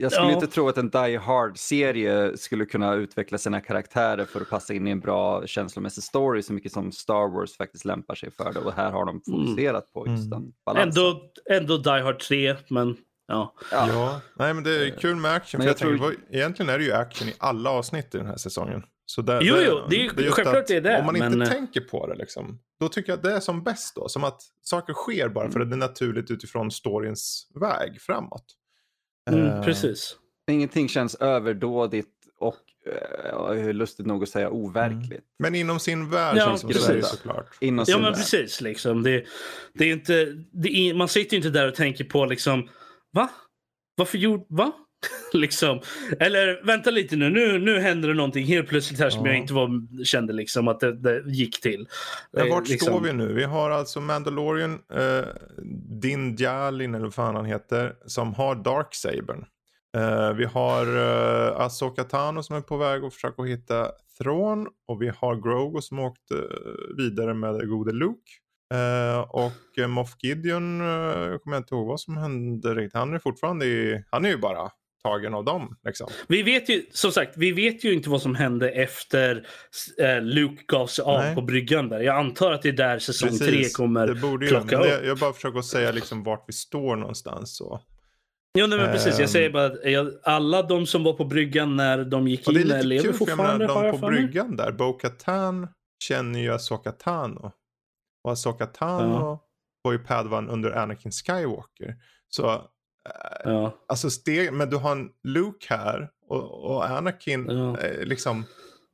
Jag, skulle ja. inte tro att en Die Hard-serie skulle kunna utveckla sina karaktärer för att passa in i en bra känslomässig story så mycket som Star Wars faktiskt lämpar sig för det. Och här har de fokuserat på just Mm. den balansen. ändå, ändå Die Hard 3, men ja. Ja. ja. nej men det är kul med action. Men För jag jag tror- tänker, vad- egentligen är det ju action i alla avsnitt i den här säsongen. Så där, Jo, jo, det är ju- just självklart att det är det, Om man men- inte tänker på det liksom. Då tycker jag att det är som bäst då. Som att saker sker bara för att det är naturligt utifrån storyns väg framåt. Mm, Eh, precis. Ingenting känns överdådigt och eh, lustigt nog att säga overkligt. Men inom sin värld Ja, känns precis. det såklart. Inom Ja sin men värld. precis. Liksom. Det, det är inte, det är, man sitter ju inte där och tänker på liksom, va? Varför gjorde, va? liksom. Eller vänta lite nu, nu, nu händer det någonting helt plötsligt här som Ja. jag inte var, kände liksom att det, det gick till. Det- vart liksom, står vi nu? Vi har alltså Mandalorian, eh, Din Djalin eller vad fan han heter, som har Darksabern. Eh, vi har eh, Asoka Tano som är på väg att försöka hitta Thrawn. Och vi har Grogu som åkte eh, vidare med gode Luke. Eh, och eh, Moff Gideon, eh, kommer jag inte ihåg vad som hände riktigt. Han är fortfarande i, han är ju bara tagen av dem liksom. Vi vet ju, som sagt, vi vet ju inte vad som hände efter eh, Luke gav sig av Nej. på bryggan där. Jag antar att det är där säsong Precis, tre kommer det borde ju, plocka det, upp. Jag bara försöker säga liksom vart vi står någonstans. Så. Jo, nej, men precis. Jag Ehm. säger bara att jag, alla de som var på bryggan när de gick Och det är in lite lever kul för jag fortfarande. menar, de på bryggan där, Bo-Katan känner ju Asoka Tano. Och Asoka Tano Ja. var ju Padawan under Anakin Skywalker. Så, Ja. alltså steg, men du har en Luke här och, och Anakin, Ja. eh, liksom,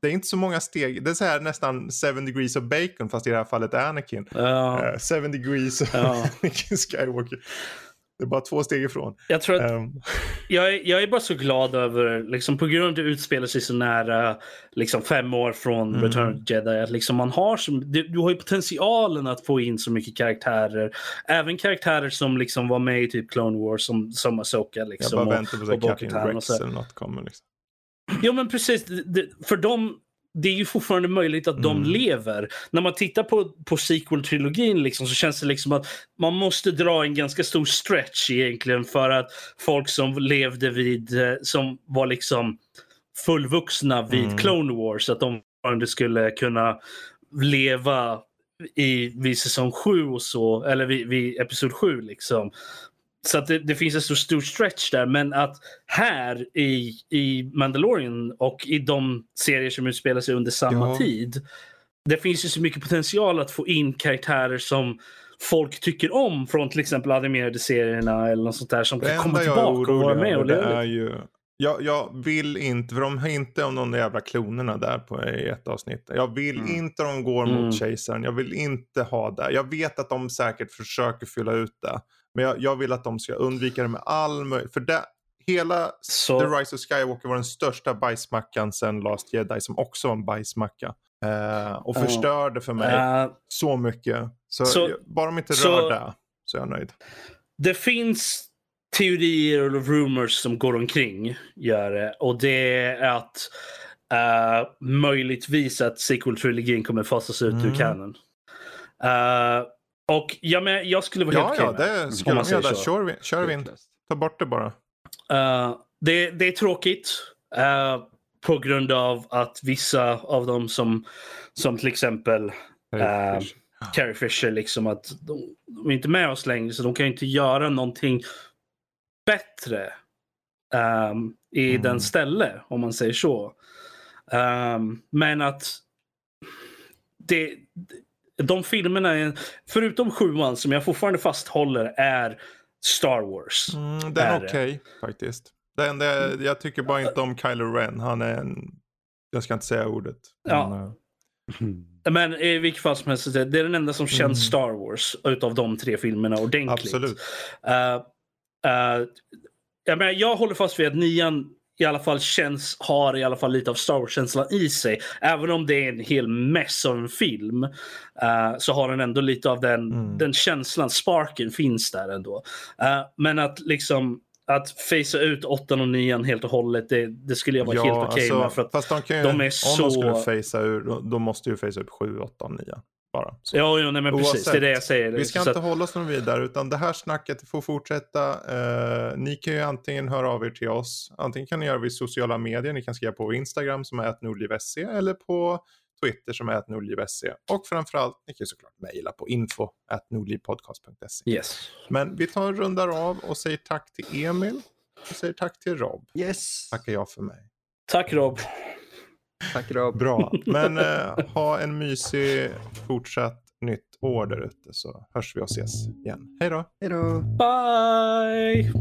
det är inte så många steg. Det är så här nästan seven degrees of bacon fast i det här fallet Anakin. Ja. Eh, seven degrees of Ja. Anakin Skywalker. Det är bara två steg ifrån. Jag tror att Ehm, jag, är, jag är bara så glad över, liksom, på grund av att det utspelar sig så nära liksom, fem år från Mm. Return of the Jedi. Att liksom, man har så, du, du har ju potentialen att få in så mycket karaktärer. Även karaktärer som liksom, var med i typ Clone Wars som, som Asoka. jag Liksom, bara väntar på och att Captain och Rex eller något kommer. Liksom. Jo men precis, det, för dem det är ju fortfarande möjligt att de Mm. lever. När man tittar på, på sequel-trilogin liksom, så känns det liksom att man måste dra en ganska stor stretch egentligen för att folk som levde vid, eh, som var liksom fullvuxna vid Mm. Clone Wars, att de fortfarande skulle kunna leva i, vid säsong 7 och så, eller vid, vid episod 7 liksom. Så att det, det finns en så stor stretch där, men att här i, i Mandalorian och i de serier som utspelar sig under samma Ja. tid. Det finns ju så mycket potential att få in karaktärer som folk tycker om från till exempel animerade serierna eller något sånt där som Det kan komma tillbaka och vara med och det är ju... Jag, jag vill inte, för de hintar om de där jävla klonerna där på, i ett avsnitt. Jag vill Mm. inte de går Mm. mot kejsaren. Jag vill inte ha det. Jag vet att de säkert försöker fylla ut det. Men jag, jag vill att de ska undvika det med all möjlighet. För det, hela Så, The Rise of Skywalker var den största bajsmackan sen Last Jedi som också var en bajsmacka. Eh, och förstörde för mig eh, så mycket. Så, Så- jag, bara de inte så- rör det så är jag nöjd. det finns teorier och rumors som går omkring gör det. Och det är att uh, möjligtvis att sequel-trilogin kommer fasas ut ur Mm. canon. Uh, och ja, men jag skulle vara Ja, helt ja, okej med. det ska man de göra. Kör vi, kör vi. Ta bort det bara. Uh, det, det är tråkigt. uh, på grund av att vissa av dem som, som till exempel Eh, Carrie Fisher, liksom att de, de är inte med oss längre så de kan ju inte göra någonting bättre ehm, i Mm. den ställe om man säger så. Ehm, men att det, de filmerna, är, förutom sjuan som jag fortfarande fasthåller är Star Wars. Mm, den är det. okej faktiskt. Det enda, jag tycker bara inte om Kylo Ren. Han är en... Jag ska inte säga ordet. Ja. Men, eh, Men i vilket fall som helst, det är den enda som känns Mm. Star Wars utav de tre filmerna ordentligt. absolut. Uh, uh, jag, menar, jag håller fast vid att nian i alla fall känns, har i alla fall lite av Star Wars-känslan i sig. Även om det är en hel mess av en film uh, så har den ändå lite av den, Mm. den känslan, sparken finns där ändå. Uh, men att liksom att facea ut åttan och nian helt och hållet, det, det skulle jag vara helt okej med. För att, fast de kan ju, de är om så- de skulle facea ur, då, då måste ju facea upp 7, 8, 9. Bara. Så. ja, ja, nej, men precis. Det är det jag säger. Vi ska Så inte att, hålla oss någon vidare utan det här snacket får fortsätta. Eh, ni kan ju antingen höra av er till oss. Antingen kan ni göra det i sociala medier. Ni kan skriva på Instagram som är nordliv.se eller på Twitter som är nordliv.se. Och framförallt, ni kan ju såklart mejla på info nordlivpodcast.se. yes. Men vi tar en rundar av och säger tack till Emil. Och säger tack till Rob. Yes. Tackar jag för mig. Tack Rob. Tack Rob. Bra, men eh, ha en mysig fortsatt nytt år där ute så hörs vi och ses igen. Hej då! Hej då. Bye!